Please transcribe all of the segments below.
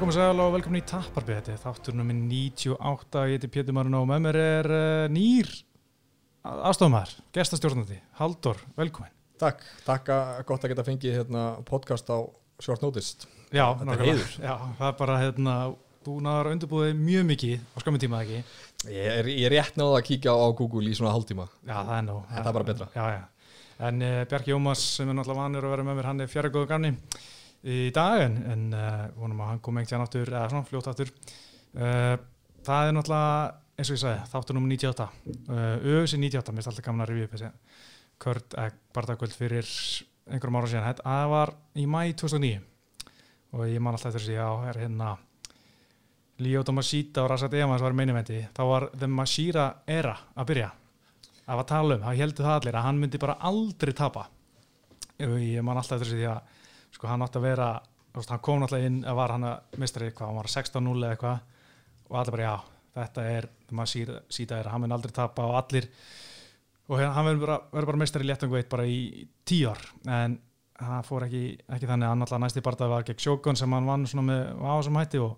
Já, komið sæl og velkomin í Tapparbi, þetta er þáttur nummi 98, ég heiti Pétur Marun og með mér er uh, nýr aðstofumæður, gestastjórnandi, Haldur, velkomin. Takk, takk að gott að geta fengið hérna, podcast á Short Notice. Já. Já, það er bara, hérna, þú náður undirbúið mjög mikið á skamum tíma ekki. Ég er, ég er rétt náða að kíkja á Google í svona hálftíma. Já, það er nú. Þetta er bara betra. Já, já. En uh, Bjarki Jómas sem er náttúrulega vanur að vera með mér, hann er fjara góðu gamni í dag en, en uh, vonum að hann kom einhvern tíðan aftur, eða svona fljótt aftur. Uh, það er náttúrulega, eins og ég sagði, þáttur nummer 98. Uh, Öðs 98, mér er alltaf gaman að upp þessi Kurt Egg bardagöld fyrir einhverjum ára síðan. Það var í mæ 2009 og ég man alltaf eftir þessi, er hérna Líó Tomasita og Rasat Evans var meiniventi, þá var The Mashira era að byrja að var tala um, það heldur það allir að hann myndi bara aldrei tapa ég man alltaf eftir þessi því að sko hann átti að vera, veist, hann kom náttúrulega inn að var hann að mistari eitthvað, hann var 16-0 eða eitthvað. Og allir bara já, þetta er maður síta, síta er að hann myndi aldrei tapa og allir og hérna, hann verður bara, bara mistari léttangveit bara í tíu ár. En það fór ekki, ekki þannig að hann alltaf næsti barndað var gegn Sjókun sem hann vann svona með ásum hætti og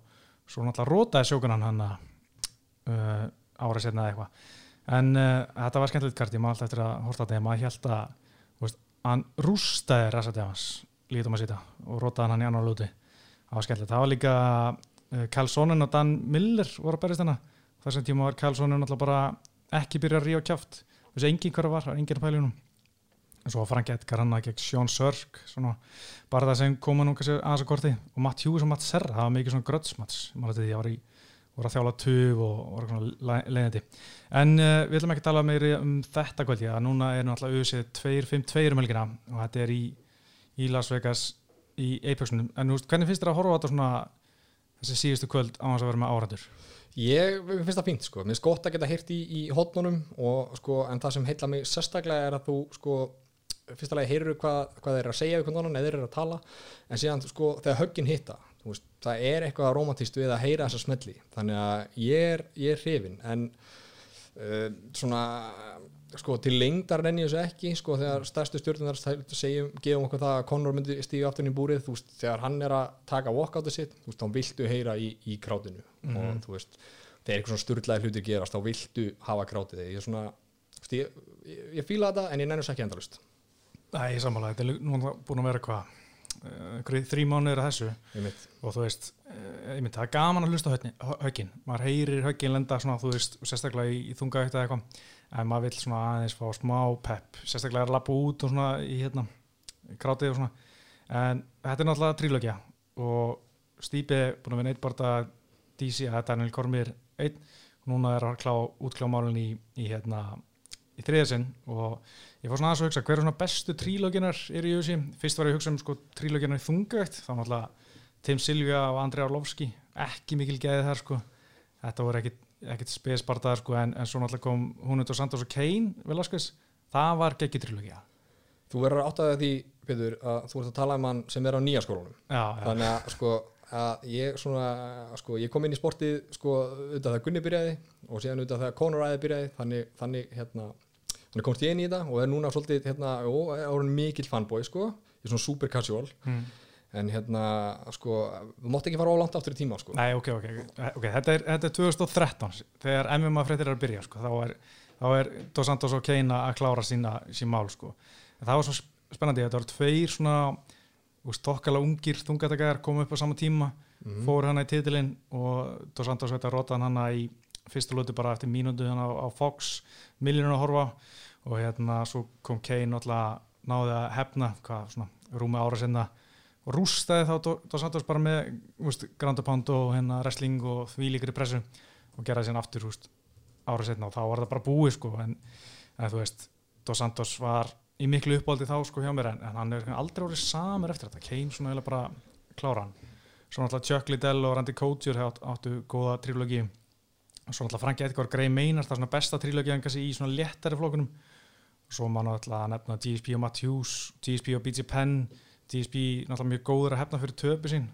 svo náttúrulega rótaði Sjókun hann hann uh, árið setna eða eitthvað. En uh, þetta var skemmtilegt kart, ég maður alltaf eftir að horta þetta, maður held að hann rústaði Rasa Devans lítum að sýta og rótaði hann í annar lúti það var skemmtilegt, það var líka uh, Karlssonin og Dan Miller voru að berist hana þessum tíma var Karlssonin alltaf bara ekki byrja að ríða kjáft þessi engin hverja var, engin að pælunum og svo var Frank Edgar hann að gegn Sjón Sörg bara það sem koma nú aðeins að korti. Og Matt Hughes og Matt Serra það var mikið svona grötsmats þetta að ég var í voru að þjála tuf og voru svona leiðandi en uh, við ætlum ekki að tala meiri um þetta kvöldi að núna er náttúrulega auðvitað 2-5-2 um helgina. Og þetta er í, í Las Vegas í Apexunum. En þú veist, hvernig finnst þér að horfa á þetta svona þessi síðustu kvöld á þess að vera með árandur Ég finnst það fínt, sko. Mér finnst gott að geta heyrt í, í hotnunum og, sko, en það sem heitla mig sérstaklega er að þú, sko, fyrsta lagi heyrur hvað, hvað þeir eru að segja við hvernig þeir eru að tala en síðan sko þegar höggin hitta þú veist, það er eitthvað romantist við að heyra þessa smelli. Þannig að ég er, ég er hrifin en uh, svona sko til lengdar renni þessu ekki sko þegar stærstu stjórnunar segjum, gefum okkur það að Conor myndi stíga aftur í búrið þú veist, þegar hann er að taka walkoutið sitt þú veist, þá viltu heyra í, í krátinu. Og þú veist, þegar eitthvað svona sturlaði hlutir gerast, þá viltu hafa krátið ég er svona, veist, ég, ég, ég fíla þetta en ég nennus ekki endalust ég sammála, þetta er nú búin að vera hvað uh, þrý mánuður að þessu. Ég mitt og þú veist, ég myndi, það er gaman að hlusta höggin, maður heyrir höggin lenda svona, þú veist, sérstaklega í, í þunga eitt eða eitthvað, en maður vill svona aðeins fá smá pepp, sérstaklega að lappa út og svona í hérna, krátið og svona, en þetta er náttúrulega trílögja og Stípi búin að vinna eitt barða DC að Daniel Kormir einn. Og núna er að klá, útklá málun í, í hérna, í þriðasinn og ég fór svona aðeins að hugsa hver er svona bestu trílóginar eru í þessi fyrst var ég að hugsa um sko trílóginar í þungavegt þá náttúrulega Tim Silvia og Andrei Arlovski ekki mikil gæði þar sko. Þetta voru ekkit, ekkit spesbardaðar sko en, en svo náttúrulega kom hún og Santos og Kane Velasquez, það var geggi trílógia Þú verður átt að því, Pétur, að þú ert að tala um hann sem er á nýja já, þannig að sko að ég svona, sko, ég kom inn í sportið sko, auðvitað þegar Gunni byrjaði og síðan auðvitað þegar Conor æði byrjaði. Þannig, þannig hérna, þannig komst ég inn í þetta og er núna svolítið, hérna, ó, er mikill fanboy, sko, ég er svona super casual. Mm. En hérna, sko þú mátt ekki fara ólangt aftur í tíma, sko Nei, ok, ok, ok, þetta er, þetta er 2013 þegar MMA fréttir er að byrja sko. þá er, þá er Dos Santos og Kane að klára sína, sín mál sko. en það var svo spennandi, þetta voru tveir svona stokkala ungir þungatækjar komu upp á sama tíma Mhm. fór hana í titilinn og Dos Santos veit að rota hana í fyrstu lötu bara eftir mínútu hana á, á Fox miljónu að horfa og hérna svo kom Kane náttúrulega náði að hefna hvað svona rúmi ára sinna og rústaði þá Do- Dos Santos bara með úst, Grand Pound og hérna wrestling og því líkri pressu og geraði síðan aftur úst, ára setna og þá var það bara búið sko en, en þú veist Dos Santos var í miklu uppáldi þá sko hjá mér en, en hann er aldrei orðið samur eftir þetta. Kane svona eiginlega bara klára hann. Svo náttúrulega Chuck Liddell og Randy Couture átt, áttu góða trílogi. Og svo náttúrulega Frank Edgar Grey Maynard það er svona besta trílogi en kannski í svona léttari flokkunum. Svo má náttúrulega nefna GSP og Matt Hughes, GSP og BJ Penn GSP náttúrulega mjög góður að hefna fyrir töpu sín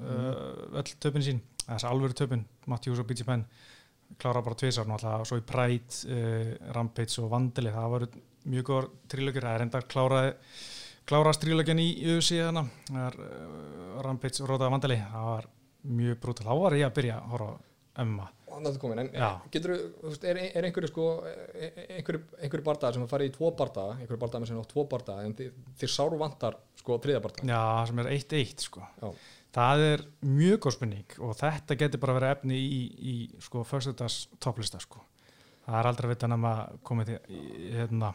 uh, öll töpun sín, þess alvöru töpun Matt Hughes og BJ Penn klára bara tvisar náttúrulega svo í Pride uh, Rampage og Vandali, það var mjög góður trílökir, það er enda kláraði klárast trílögin í UFC þannig það er uh, Rampage og Róða Vandali það var mjög brútal, þá var ég að byrja að horfa er komin, en Já. getur þú er, er einhverju sko einhverju, einhverju bardaðar sem að fara í tvo bardaða einhverju bardaðar sem á tvo bardaða en þið sáru vantar sko þriða bardaða Já, sem er 1-1 sko. Já. Það er mjög góð spurning og þetta getur bara verið efni í, í sko föstudags topplista sko. Það er aldrei að vita nema komið til, hérna,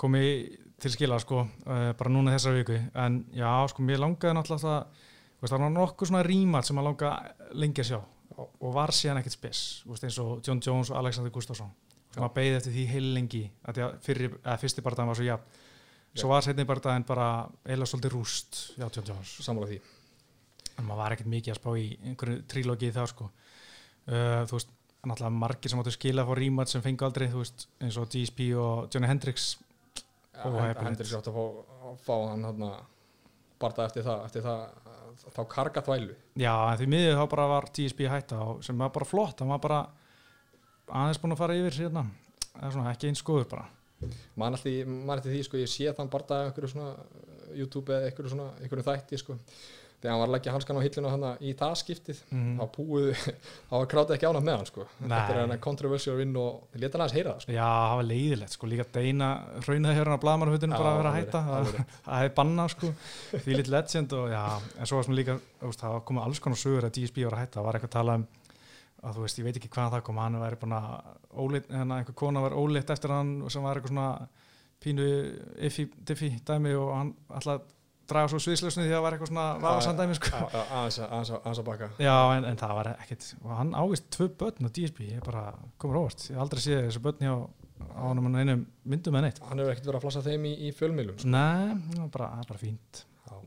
komið til skila sko uh, bara núna þessar viku. En já sko mér langaði náttúrulega það veist, það var nokkuð svona rímat sem að langa lengi að sjá Já. og var síðan ekkert spes veist, eins og John Jones og Alexander Gustafsson sem að beigði eftir því heil lengi að að fyrsti bardaðan var svo jafn svo var setni bardaðan bara eila svolítið rúst já John Jones sammála því. En maður var ekkert mikið að spá í einhverju trílógi í það sko. Uh, þú veist, náttúrulega margir sem áttu skila fór rímat sem fengu aldrei, þú veist, eins og GSP og Johnny Hendrix. Já, Og hend- heppilegt. hendur sér átt að fá, að fá hann hann bardaða eftir það, eftir það þá karga þvælu. Já, en því miður þá bara var GSP hætta sem var bara flott, hann var bara aðeins búin að fara yfir hérna. Eða svona, ekki eins góður bara mann alltaf, eftir því sko, ég sé þann bardaða einhverju svona uh, YouTube eða einhverju svona, einhverju þætti sko. Þegar hann var að leggja hanskan á hilluna hann í það skiptið mm. þá búið, þá var krátið ekki ánað með hann sko. Nei. þetta er hann controversial vinn og leta hann aðeins heyra það sko. Já, það var leiðilegt sko, líka Deina raunaði hérna á blaðmarhutinu Já, bara að vera að hætta það, hefði bannað sko. Því lit legend og já, en svo var sem líka það komið alls konar sögur að GSP var að hætta. Það var eitthvað að tala um að þú veist, ég veit ekki hvað það kom hann væri búin að hérna einhver kona var óleitt eftir hann sem var eitthvað svona pínu iffi, diffi dæmi og hann alltaf draga svo sviðslösni því að það var eitthvað svona vafasan dæmi sko. Aðeins að- baka Já, en, en það var ekkert og hann ávist tvö börn á DSP ég bara komur óvart, ég aldrei séð þessu börn hjá á honum en einum myndum með neitt hann hefur ekkert verið að flassa þeim í, í fjölmiðlum sko. Nei, það var bara, er bara fínt Já.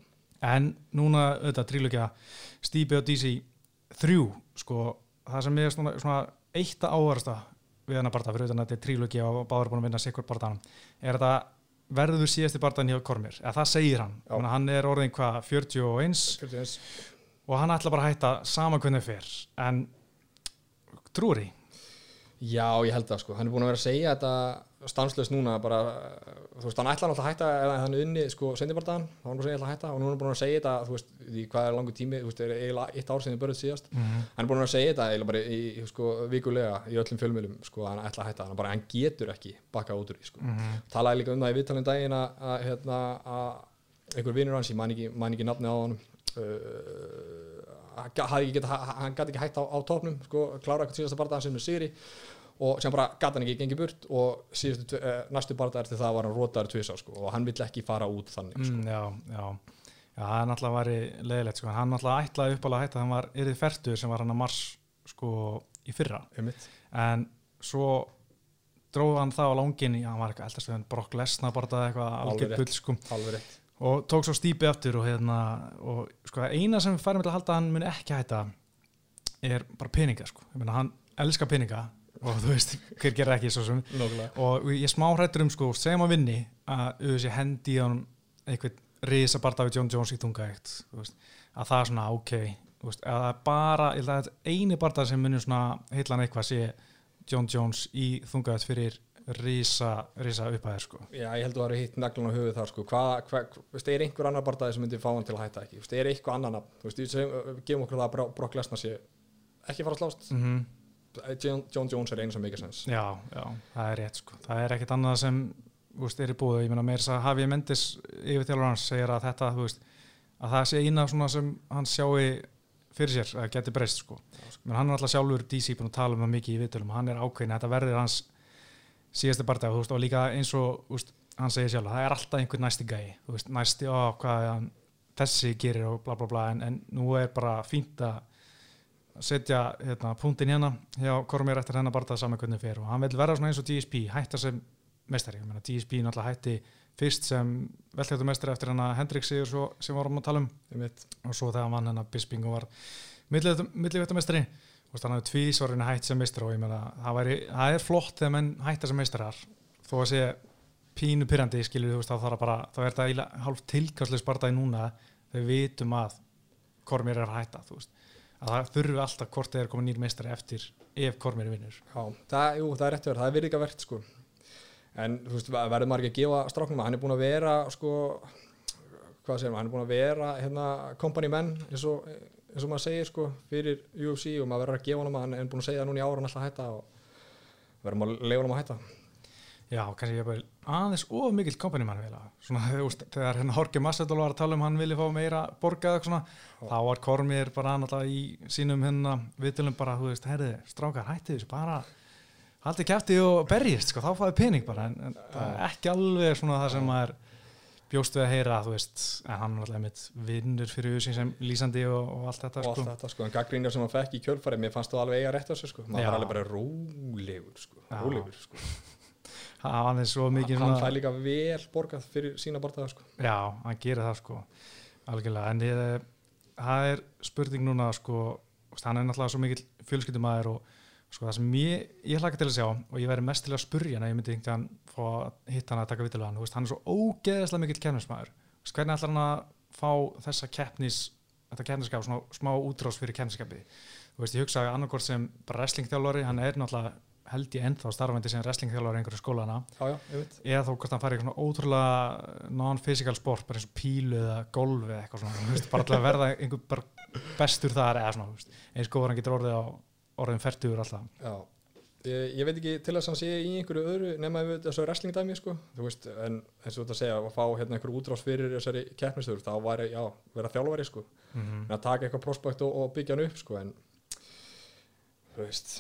En núna auðvitað trílökja Stípi og DC þrjú, sko, það sem ég er svona, svona eitt að ávarsta við hennar barða, fyrir auðvitað að þetta er trílökja og báður búin að vinna sikkur barðanum, er þetta verður síðasti barðan hjá Kormir, eða það segir hann. Menna, hann er orðin hvað, 41 41. og hann ætla bara að hætta sama hvernig fyrr, en trúri Já, ég held það sko, hann er búin að vera að segja þetta stanslöst núna bara, þú veist, hann ætla náttúrulega að hætta eða hann unni, sko, sendibardagan þá var hann bara að segja ætla að hætta og nú er hann búin að segja þetta þú veist, því hvað er langur tími, þú veist, er eiginlega eitt ár sem þið börjuð síðast, mm -hmm. hann er búin að segja þetta eiginlega bara í, í, sko, vikulega í öllum fjölmjölum, sko, hann ætla að hætta hann bara, hann getur ekki bakkað út úr því, sko Mhm. talaði líka um það í viðtalin daginn að, hérna, einhver vinnur hans, ég man ekki, man ekki nafni á hann uh, hann gæti ekki hægt á, á topnum sko, klára eitthvað síðasta bardaðan sem er sigri og sem bara gæti hann ekki gengið burt og síðustu, eh, næstu bardaðar til það var hann rótaður tvisar sko, og hann vill ekki fara út þannig sko. mm, Já, já Já, það náttúrulega var leðilegt sko. hann náttúrulega ætlaði uppalega að hætta hann var yrðið færtur sem var hann að mars sko í fyrra Einmitt. en svo dróði hann það á langin hann var eitthvað eldast við hann Brock Lesnar bara það eitthvað Alveg bull sko alveg rétt og tók svo stípi aftur og hérna og sko eina sem mig til að halda hann muni ekki hætta er bara peninga sko ég meina hann elskar peninga og þú veist hver gerir ekki svo sem. Nógulega. og ég smá hrættur um sko segjum að vinni að auðvitað hendi í hann einhvern risa barða við John Jones í þungaægt að það er svona ok veist, að það er bara, ég held að eini barða sem munir svona heillan eitthvað sé John Jones í þungaægt fyrir risa, risa upphæðir sko. Já, ég held að það eru hitt naglan á höfuð þar sko. hvað, hvað, veist, er einhver annar bardaði sem myndi fá hann til að hætta ekki, veist, er eitthvað annan þú veist, við gefum okkur það að Bro- Brock Lesnar sé ekki fara að slást. Mm John, John Jones er einu sem mikið sens Já, já, það er rétt sko. Það er ekkert annað sem úst, er í búið. Ég meina meira þess að Hafi Mendes yfir þjálfur hans segir að þetta þú veist, að það sé eina svona sem hann sjáu fyrir sér að geti breyst sko. Menn hann er alltaf sjálfur búin að tala um það mikið í viðtölum hann er ákveðin að þetta verður hans síðasti barndag og, þú veist, og líka eins og þú veist, hann segir sjálf það er alltaf einhvern næsti gæi þú veist, næsti, ó, hvað þessi gerir og bla bla bla en, en nú er bara fínt að setja hérna, punktin hérna hjá Kormir eftir hennar barndað saman hvernig fyrir og hann vil vera svona eins og GSP hætta sem mestari, ég meina GSP náttúrulega hætti fyrst sem velhjóttumestari eftir hennar Hendrik Sigur svo, sem vorum að tala um. Og svo þegar hann hennar Bisping og var millivættumestari og þannig að tvísvarinn hætt sem meistari og ég meina það, væri, það er flott þegar menn hætta sem meistarar. Þó að sé pínu pyrrandi skilur þú veist þá þarf bara þá er þetta hálf tilkastlega spartaði núna þegar við vitum að Kormir er að hætta þú veist að það þurfi alltaf hvort þeir koma nýr meistari eftir ef Kormir vinnur Já, það, jú, það er rétt að vera, það er virðinga verðt sko. en þú veist, verður maður ekki að gefa stráknum að hann er búin að vera sko, hvað segir maður, hann er búin að vera hérna, company menn eins og eins og maður segir sko fyrir UFC og maður verður að gefa honum að hann er búin að segja það núna í ára hann alltaf að hætta og verður maður að leiða honum að hætta Já, kannski ég bara aðeins of mikill kompanimann vilja. Svona, þegar hérna Jorge Masvidal var að tala um hann vilja fá meira borgað eitthvað svona, þá var Kormir bara náttúrulega í sínum hérna viðtölum bara, þú veist, herði, strákar, hætti þessu, bara haldið kæfti og berjist, sko, þá fáið pening bara, en, en það er ekki alveg svona það sem maður bjóst við að heyra, þú veist, en hann var alltaf mitt vinnur fyrir auðvitað sem lýsandi og, og allt þetta, og sko. allt þetta sko, en gaggrínjar sem hann fekk í kjölfari mér fannst þú alveg eiga rétt á sig sko. Maður var alveg bara rólegur sko, rólegur sko Hann er svo mikið hann fær líka vel borgað fyrir sína bortaða sko. Já, hann gerir það sko. Algjörlega, en ég, það er spurning núna sko, hann er náttúrulega svo mikill fjölskyldumæður og sko það sem ég, ég hlaka til að sjá og ég væri mest til að spurja að ég myndi einhvern veginn fá að hitta hann að taka vitilega hann, hann er svo ógeðislega þú veist, hvernig ætlar hann að fá þessa keppnis þetta keppniskap, svona smá útrás fyrir keppniskapi þú veist, ég hugsa að annarkort sem bara wrestlingþjálfari, hann er náttúrulega held ég ennþá starfandi sem wrestlingþjálfari í einhverju skólana. Já, já, ég eða þó hvort hann fari í svona ótrúlega non-physical sport, bara eins og pílu eða golf eða eitthvað svona, veist, bara að verða einhver bestur þar eða svona, veist, eins góður hann getur orðið á orðin færtugur alltaf. já. Ég, ég veit ekki til þess að hann sé í einhverju öðru nema við þessu wrestling dæmi sko þú veist, en eins og að segja að fá hérna einhverju útrás fyrir þessari keppnistöður þá væri, já, vera þjálfari sko. Mm -hmm. en að taka eitthvað prospekt og, og byggja hann upp sko en þú veist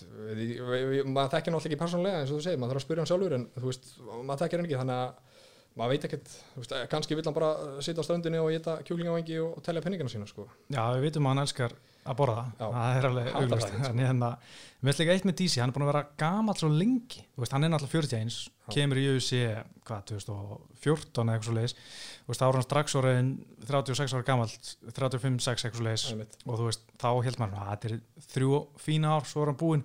veist, við, við, við, maður þekkir náttúrulega ekki persónulega eins og þú segir, maður þarf að spyrja hann sjálfur en þú veist, maður þekkir hann ekki þannig að maður veit ekkert, þú veist, kannski vill hann bara sitja á ströndinni og geta kjúklingavengi og, og telja penningina sína sko Já, við vitum að hann elskar að borða, Já. það er alveg auglust, það sko. en hérna, mér ætla ekki eitt með DC, hann er búin að vera gamall svo lengi, þú veist, hann er náttúrulega 41, Já. Kemur í UFC, hvað, 2014 eða eitthvað svo leiðis, þú veist, þá er hann strax orðin 36 ára gamall, 35-6 eitthvað svo leiðis, og þú veist, þá held maður að þetta er þrjú fína ár, svo er hann búinn.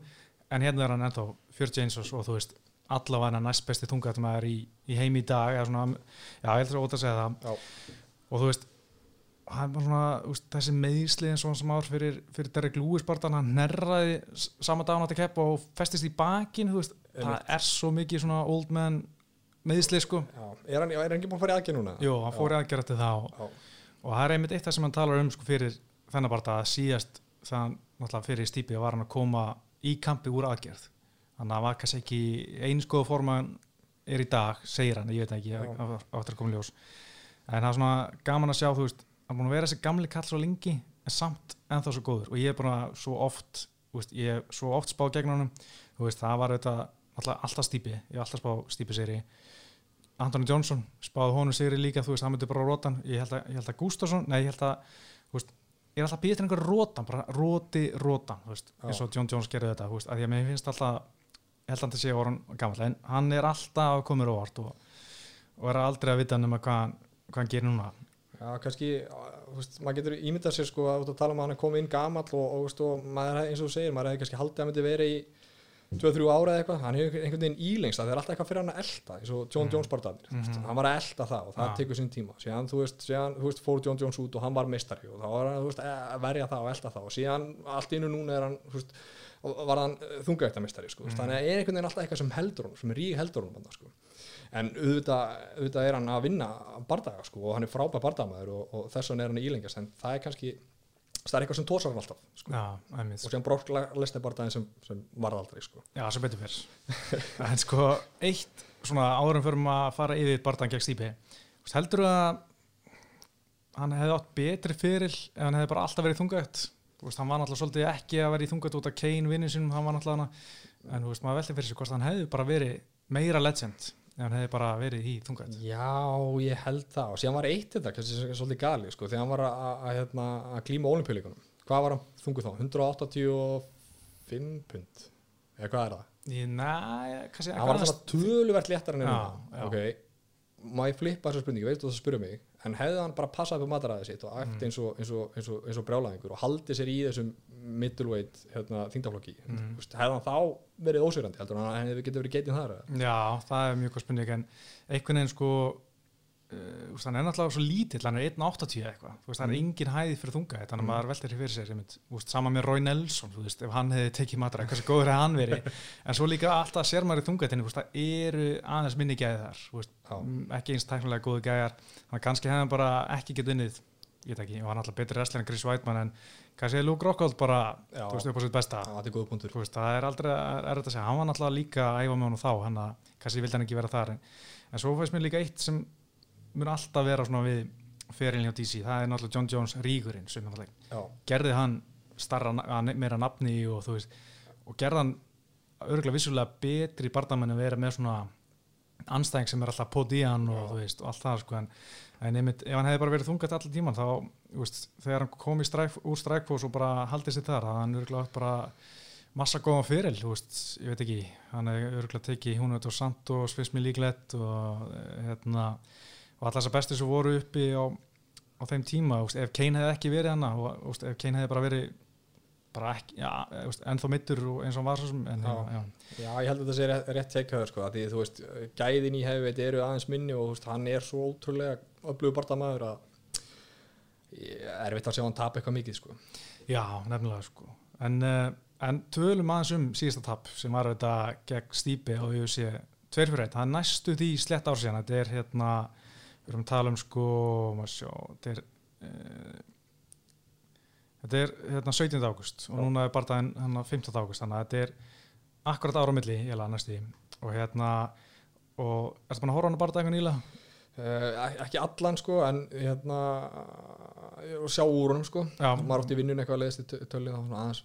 En hérna er hann ennþá 41 og, og þú veist, allavega næst besti þungaðumæður í, í heimi í dag eða svona, já, ég heldur að óta að segja það. Já. og þú veist hann var svona, veist, þessi meðsli eins og hann sem ár fyrir, fyrir Derek Lewis bara hann nerraði s- sama dag hann átti kepp og festist í bakin, þú veist það er svo mikið svona old man meðsli sko, Já, er hann, er hann ekki búin að fara í aðgjör núna? jú, hann fór í aðgerð eftir það og, það er einmitt eitt það sem hann talar um sko fyrir þennan bara að síðast þannig náttúrulega fyrir stípi var hann að koma í kampi úr aðgerð. Þannig að hann var kannski ekki eins góða forma hann er í dag, segir hann, ég veit það ekki Já. á á- á eftir að koma í ljós. En það er svona gaman að sjá, þú veist hann er búin að vera þessi gamli kall svo lengi en samt ennþá svo góður. Og ég er bara svo oft veist, ég hef svo oft spáð gegn veist, það var þetta alltaf, stípi, ég hef alltaf spáð stípi seri Anthony Johnson spáði honum sigri líka, þú veist, hann myndi bara rótan ég held að, ég held að Gustafsson, nei, ég held að þú veist, ég er alltaf býða til einhver rótan bara róti rótan, þú veist, eins og John Jones gerði þetta, þú veist, að að mér finnst alltaf ég held að hann sé orðan gammal en hann er alltaf að koma mér óvart og, og er aldrei að vita nema hvað, hann- hvað hann gerir núna. Já, kannski, þú veist, maður getur ímyndað sér sko að tala um að hann er komið inn gamall og, og, og maður, eins og þú segir, maður hefði kannski haldið að hann myndi verið í 2-3 ára eða eitthvað, hann hefur einhvern veginn ílengst það er alltaf eitthvað fyrir hann að elta, eins og John Mhm. Jones barðanir, mm Mhm. hann var að elta það og það Já. tekur sín tíma, síðan þú veist, síðan, þú veist fór John Jones út og hann var meistari og þá var hann, þú veist, að verja það og elta það og síðan allt innu núna er hann, þú veist var hann þungaðekta meistari, sko, mm. þannig að er einhvern veginn alltaf eitthvað sem heldur honum, sem er rík heldur þarna, sko en auðvitað, auðvitað er hann að vinna bardaga sko og hann er frábær bardagamaður og, og þess vegna er hann í ílengjast en það er kannski það er eitthvað sem tósar hann alltaf sko. Já, og sem Brock Lesnar bardagin sem, sem varð aldrei sko. Já, sem betur fyrr. En sko, eitt svona áðurum fyrir að fara yfir barðan gegn Stípi Þú heldur að hann hefði átt betri fyrir ef hann hefði bara alltaf verið Þú veist, hann var náttúrulega svolítið ekki að vera í þungætt út af Kane vinnin sinum, hann var náttúrulega en þú veist, maður veldi fyrir sig hvort hann hefði bara verið meira legend ef hann hefði bara verið í þungætt Já, ég held það. Og síðan var eitt þetta, kannski svolítið gali sko, þegar hann var að, að, að, hérna, að glíma olimpíuleikunum, hvað var hann þungu þá? 185 pund? Eða hvað er það? Næ, kannski hann var alltaf töluvert léttar en já. ok, má ég flippa þessar spurningi, veistu það spyrja mig en hefði hann bara passað upp á mataræðið sitt og æft Mm. eins og, og, og, og brjálæðingur og haldið sér í þessum middleweight hérna, þingdaflokki Mm. hefði hann þá verið ósýrandi heldur hann að hefði getið verið getið þar? Já, það er mjög spurning en einhvern veginn sko uh, úst, hann er náttúrulega svo lítill, hann er 1.80 eða eitthvað, þú veist, hann er Mm. engin hæði fyrir þunga þannig að Mm. maður veltir fyrir sér sama með Roy Nelson, þú veist, ef hann hefði tekið matra, hversu góður hefði hann verið? En svo líka alltaf sér maður í þungatinni, það eru aðeins minni gæði þar, mm, ekki eins tæknilega góðu gæjar, þannig að kannski hefði hann bara ekki getið unnið ég veit ekki, hann var alltaf betri wrestler en Chris Weidman en kannski er Luke Rockhold bara Já. þú veist, upp á sitt besta. Er það er aldrei er þetta að segja, hann var náttúrulega líka að æfa með honum þá, hann að kannski vildi hann ekki vera þar en, en svo fæst mér líka eitt sem mun alltaf vera svona við ferilin hjá DC, það er náttúrulega John Jones ríkurinn sem gerði hann starra, meira nafni og þú veist, og gerði hann örgulega vissulega betri bardamenn að vera með svona anstæðing sem er alltaf pót í hann og þú veist, og allt það sko en, en einmitt, ef hann hefði bara verið þungat allir tíman þá, veist, þegar hann kom stræk, úr strækfós og bara haldið sér þar, það hann örgulega bara massa góðan fyrir, þú veist, ég veit ekki. Hann hefði örgulega tekið hún og Santos, fyrst mér líklegt og hérna, og allar þessar bestu sem voru uppi á, á þeim tíma, veist, ef Kane hefði ekki verið hana og veist, ef Kane hefði bara verið bara ekki, já, veist, ennþá mittur eins og hann var svo sem, en Já. já, já, Já, ég held að þetta sé rétt, rétt teikaður sko, því þú veist, gæðin í hefveit eru aðeins minni og hann er svo ótrúlega öflugur barndamaður að er erfitt að sjá hann tapa eitthvað mikið sko. já, nefnilega sko. En, uh, en tölum aðeins um síðasta tap sem var þetta gegn Stípi á UFC 2 fyrir 1, það er næstu því slett ár síðan, þetta er hérna við erum að tala um sko sjá, þetta er uh, þetta er hérna 17. águst og núna er barndaginn hérna 15. águst þannig að þetta er akkurat ára á milli ég laði næstu því og hérna og ertu búin að horfa á hana barndaginn nýlega? Uh, ekki allan sko, en hérna og sjá úr honum sko Já. maður átti í vinnun eitthvað að leiðast í tölju aðeins,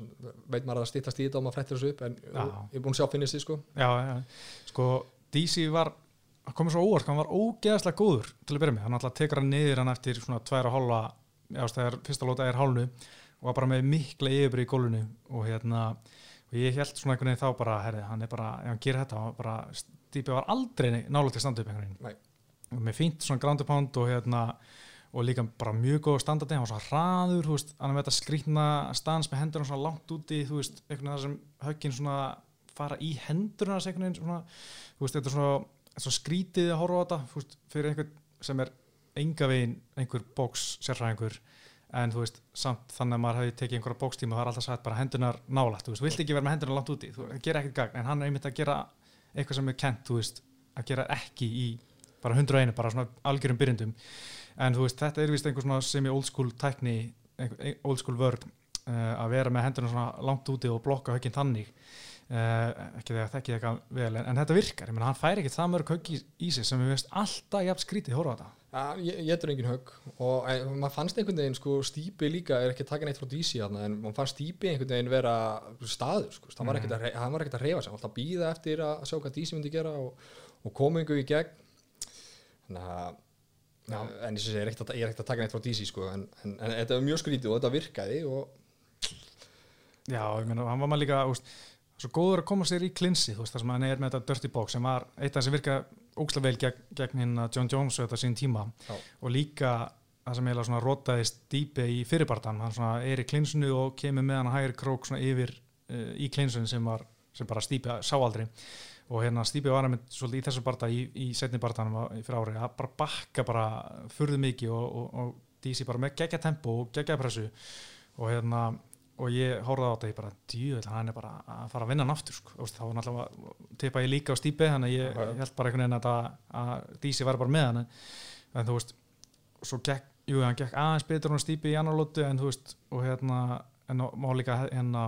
veit maður að það stýttast í þetta og maður frettir þessu upp en Já. ég er búin að sjá finnist því sko já, sko DC var hann komið svo óvart, hann var ógeðslega góður til að byrja með, hann alltaf tekur hann niður hann eftir svona tvær og hálfa þegar fyrsta lóta er hálnu og var bara með mikla yfirbyrði í gólfinu og hérna, og ég held svona einhvern veginn þá bara, herri, hann er bara, ef hann gerir þetta hann bara, Stípi var aldrei nálega til standa upp einhvern veginn. Og með fínt svona ground and pound og hérna og líka bara mjög góð standardi, hann var svona hraður þú veist, hann er með þetta skrýtna stans með hendur svona langt úti, þú veist, einhvern veginn það sem höggin svona fara í hendurna þessi einhvern veginn svona, þú veist, þetta er svona, svona skrítið að horfa á þetta, þú veist, fyrir einhvern sem er enga veginn einhver bóks sérfræðingur, en þú veist samt þannig að maður hefði tekið einhverja bókstíma og það er alltaf sagt bara hendunar nálægt, þú veist, vilt ekki vera með hendunar langt úti, þú gera ekkert gagn, en hann er einmitt að gera eitthvað sem er kent, þú veist, að gera ekki í bara 101, bara svona algjörum byrjendum. En þú veist, þetta er vist einhver svona semi-old school tækni, old school vörd uh, að vera með hendurna svona langt úti og blokka högginn þannig ekki þegar þekki eitthvað vel en, en þetta virkar, ég menn hann fær ekki það mörg högg í, í sig sem við veist alltaf jafn skrítið horfa á þetta. Ja, ég, ég er engin högg. Og e, maður fannst einhvern veginn sko stípi líka er ekki að taka neitt frá DC þarna en maður fannst stípi einhvern veginn vera staður sko, hann var ekkert að, re- hann var ekkert að reyfa sig, alltaf býða eftir að sjá hvað DC myndi gera og, og koma einhver í gegn. Þannig að Já. en ég, er ekkert að, ekkert að taka neitt frá DC sko en, en, en þetta var mjög skrítið og þetta virkaði og Já, ég meina, hann var maður líka úst, svo góður að koma sér í klinsi þú veist, þar sem hann er með þetta dirty box sem var eitt af það sem virka ógslag vel gegn, gegn hinn John Jones þetta sín tíma. Já. og líka það sem eiginlega svona rotaðist dýpi í fyrirbartan, hann svona er í klinsinu og kemur með hann að hægri krók svona yfir uh, í klinsun sem var sem bara Stípi sá aldrei. Og hérna Stípi var einmitt svolítið í þessu barta í, í setni bartanum fyrir ári að bara bakka bara furðu mikið og, og, og DC bara með geggja tempo og geggja pressu. Og hérna og ég horfði á þetta ég bara djúvel hann er bara að fara að vinna hann aftur sko. Þá var náttúrulega tippa ég líka á Stípi þannig að ég, ég held bara einhvern veginn að, þetta- að DC var bara með hann en, þú veist svo gekk, jú, hann gekk aðeins betur hún Stípi í annar lótu en þú veist og hérna, en má líka hérna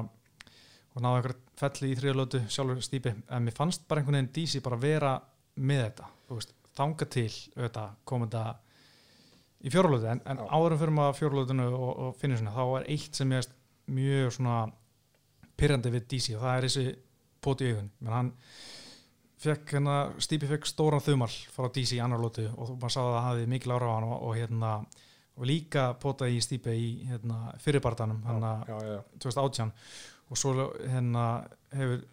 og náðu einhver felli í þriðalótu sjálfur Stípi, en mér fannst bara einhvern veginn DC bara vera með þetta þú veist, þanga til þetta í fjóralótu en, en áðurum fyrir maður fjóralótunu og, og finnir svona, þá er eitt sem ég veist mjög svona pyrrandi við DC og það er þessi pót í augun, menn hann fekk hérna, Stípi fekk stóran þumall frá DC í annar lótu og maður sá að það hafði mikil ára á hann og, og hérna og líka potaði í Stípi í hérna, fyrirbartanum hann já, 2018 og svo hérna hefur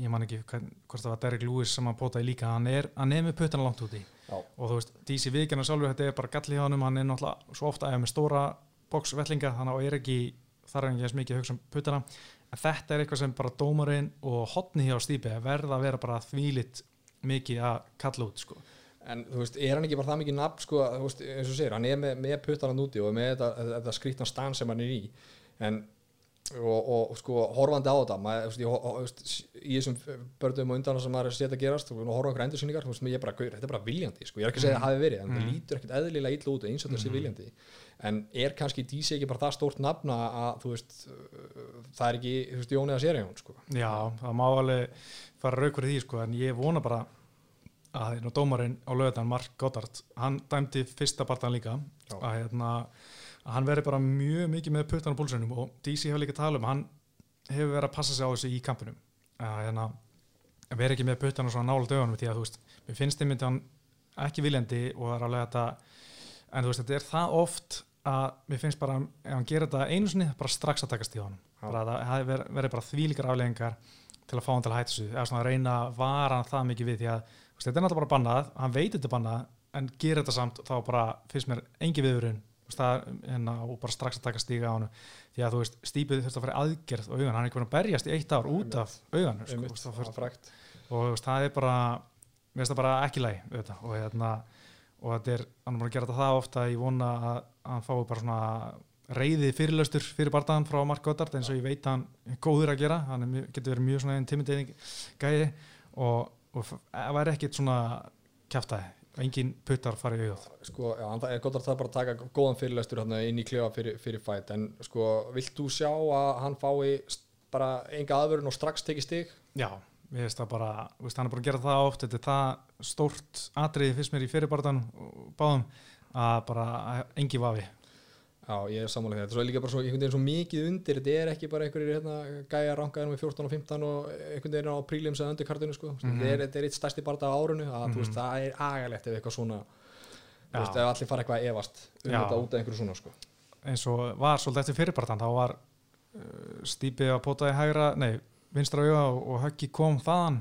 ég man ekki hvort það var Derek Lewis sem hann potaði líka, hann er, hann er með puttana langt úti. Já, og þú veist, DC Vikina sjálfur þetta er bara galli hjá honum, hann er náttúrulega svo ofta eða með stóra boxvellinga, þannig að er ekki þar er ekki eins mikið að hugsa um puttana en þetta er eitthvað sem bara dómarinn og hotni hjá Stípi verða að vera bara þvílitt mikið að kalla út sko. En þú veist, er hann ekki bara það mikið nafn sko, þú veist, eins og segir, hann er með, með puttaran úti og með þetta, þetta skrítna stan sem hann er í en og, og sko horfandi á þetta maður, þú veist, ég, þú veist, í þessum börnum og undan sem maður er setja að gerast og horfa okkur veist, ég er bara, gaur, þetta er bara viljandi sko. ég er ekki að segja að það hafi verið, en það lítur ekkert eðlilega illa út eins og þetta sé viljandi en er kannski DC ekki bara það stórt nafna að þú veist uh, það er ekki, veist, Jón eða Serjón sko. Já, það má alveg fara raukur í því sko, en ég vona bara að hérna dómarinn á lögutan Mark Goddard, hann dæmdi fyrsta barndan líka Já. að, hérna, að hann veri bara mjög mikið með puttan á púlsunum og DC hefur líka talað um hann hefur verið að passa sig á þessu í kampinum. Að hérna, veri ekki með puttan á svona nála dögunum því að þú veist, mér finnst einmitt hann ekki viljandi og það er alveg þetta en þú veist, þetta er það oft að mér finnst bara, ef hann gerir þetta einu sinni bara strax að takast í honum. Að það hafi verið, bara þvílíkar afleggingar til að fá hann til að hætta þessu eða svona að reyna að vara hann það mikið við því að veist, þetta er náttúrulega bara bannað, hann veit þetta bannað en gerir þetta samt þá bara finnst mér engi viðurinn hérna, og bara strax að taka stíga á hann því að þú veist, stípið þurft að fara aðgerð á augan, hann er ekki búin að berjast í eitt ár út af augan sko, og það er bara bara ekki læg og, hérna, og þetta er, hann er búin að gera þetta það ofta. Ég vona að, hann fái bara svona reyði fyrirlöstur fyrir bardaðan frá Mark Goddard eins og ég veit hann er góður að gera. Hann mjög- getur verið mjög svona intimidating gæði og, og væri ekkit svona kjaftaði engin puttar farið auðvitað sko, já, það er gott að það bara taka góðan fyrirlestur hérna inn í klefa fyrir, fyrir fæt en sko, vilt þú sjá að hann fái bara enga aðvörun og strax tekið stig? Já, mér finnst það bara, veist, hann er búin að gera það oft, þetta er það stórt atriði fyrst mér í fyrirbartan báðum að bara engi vafi. Já, ég er samanlega þetta, svo er líka bara svo, einhvern veginn svo mikið undir. Þetta er ekki bara einhverjir hérna, gæja rankaðir með 14 og 15 og einhvern veginn á prílims eða undirkartinu sko. mm þetta, er, þetta er eitt stærsti barða á árunu að þú veist, það er agalegt ef eitthvað svona veist, ef allir fara eitthvað að efast um Já. þetta út af einhverju svona sko. eins og var svolítið eftir fyrirbartan, þá var uh, stípið að pótaði hægra, nei, vinstra auga og, og höggi kom þaðan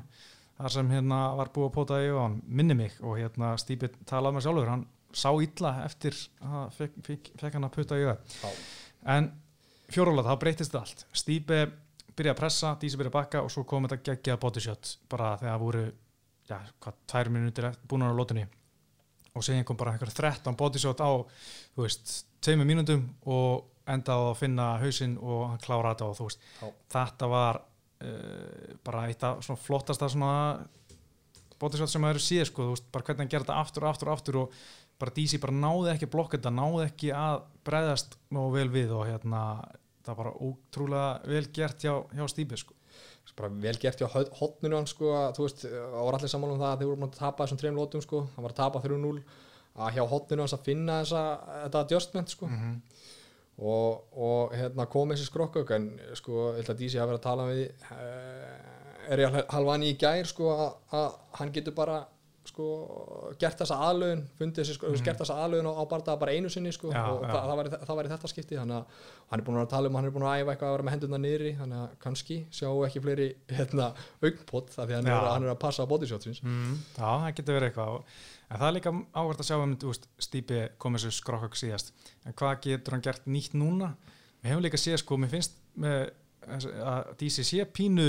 þar sem hérna var búið að pótaði auga hann minni mig og hérna stípið talaði með sjálfur, hann sá illa eftir að fekk, hann að putta auga. Já. En fjórulega þá breytist allt. Stípe byrja að pressa, Dísi byrja að bakka og svo kom þetta geggjað bodyshot bara þegar það voru, já, hvað, tvær minútur búin á lótunni og síðan kom bara einhver 13 bodyshot á, þú veist, tveimur mínútum og enda á að finna hausinn og hann klára þetta og þú veist, Já. þetta var uh, bara eitt af svona flottasta svona bodyshot sem maður séð, sko, þú veist, bara hvernig hann gerði þetta aftur og aftur og aftur og bara DC bara náði ekki að blokka þetta, náði ekki að bregðast nógu vel við og hérna það var bara ótrúlega vel gert hjá, hjá Stíbi sko. bara vel gert hjá hotninu hann sko, að, þú veist, það var allir saman um það að þeir voru búin að tapa þessum trefn lótum sko, hann var að tapa 3-0 að hjá hotninu hans að finna þessa, þetta adjustment sko. Mm og, og hérna kom þessi skrokkauk en sko, ég held að Dísi hafa verið að tala við er ég halvani í gær sko að, að hann getur bara sko gert þessa aðlögun fundið þessi sko, mm. gert þessa aðlögun á, bardaða bara einu sinni sko Já, og já. það, það, var, það var í þetta skipti þannig að hann er búin að tala um hann er búin að æfa eitthvað að vera með hendurna niðri þannig að kannski sjá ekki fleiri hérna augnpott það því hann, er, hann er að passa á bodyshotsins Mm, já, það getur verið eitthvað. En það er líka áhvert að sjá um Stíbi komið sér skrokkak síðast. En hvað getur hann gert nýtt núna? Við hefum líka séð sko, mér finnst með, að DC sé pínu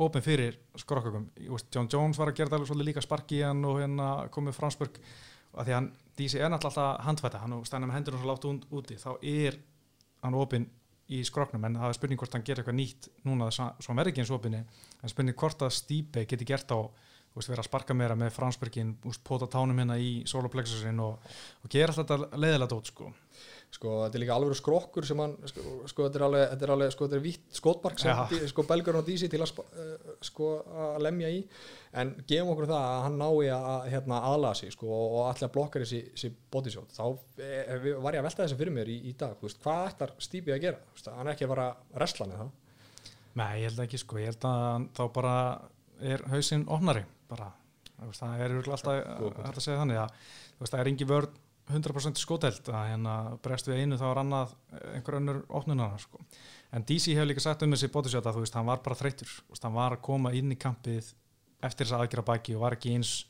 opin fyrir skrokkakum John Jones var að gera það alveg líka sparki hann og hérna komið framspörk og því hann, DC er náttúrulega alltaf að handfæta hann og stænum með hendurinn svo látt út- úti þá er hann opin í skroknum en það er spurning hvort hann gerir eitthvað nýtt núna svo svo hann verði ekki eins opinni. En spurning hvort að Stíbe geti gert á veist, vera að sparka meira með fransbergin pota tánum hérna í soloplexusin og, og gera alltaf þetta leiðilega dót sko. Sko þetta er líka alveg skrokkur sem hann sko, sko þetta er alveg, þetta er alveg sko þetta er vitt skotbark sem dí- sko belgurinn og dísi til að eh, sko að lemja í. En gefum okkur það að hann nái að hérna aðlaða sig sko og allir að blokka þessi, þessi bodyshot þá eh, var ég að velta þessi fyrir mér í, í dag veist, hvað ættar Stíbi að gera? Veist, hann er ekki að fara reslan eða? Nei, ég held ekki sko, ég held að þá bara er hausinn opnari bara, það er alltaf hægt að segja þannig að það er engi vörð 100% skoteld að hérna bregst við einu þá er annað eh, einhver önnur opnunar sko. en DC hefur líka sagt um þessi að þú veist, hann var bara þreytur, veist, hann var að koma inn í kampið eftir þess aðgjara baki og var ekki eins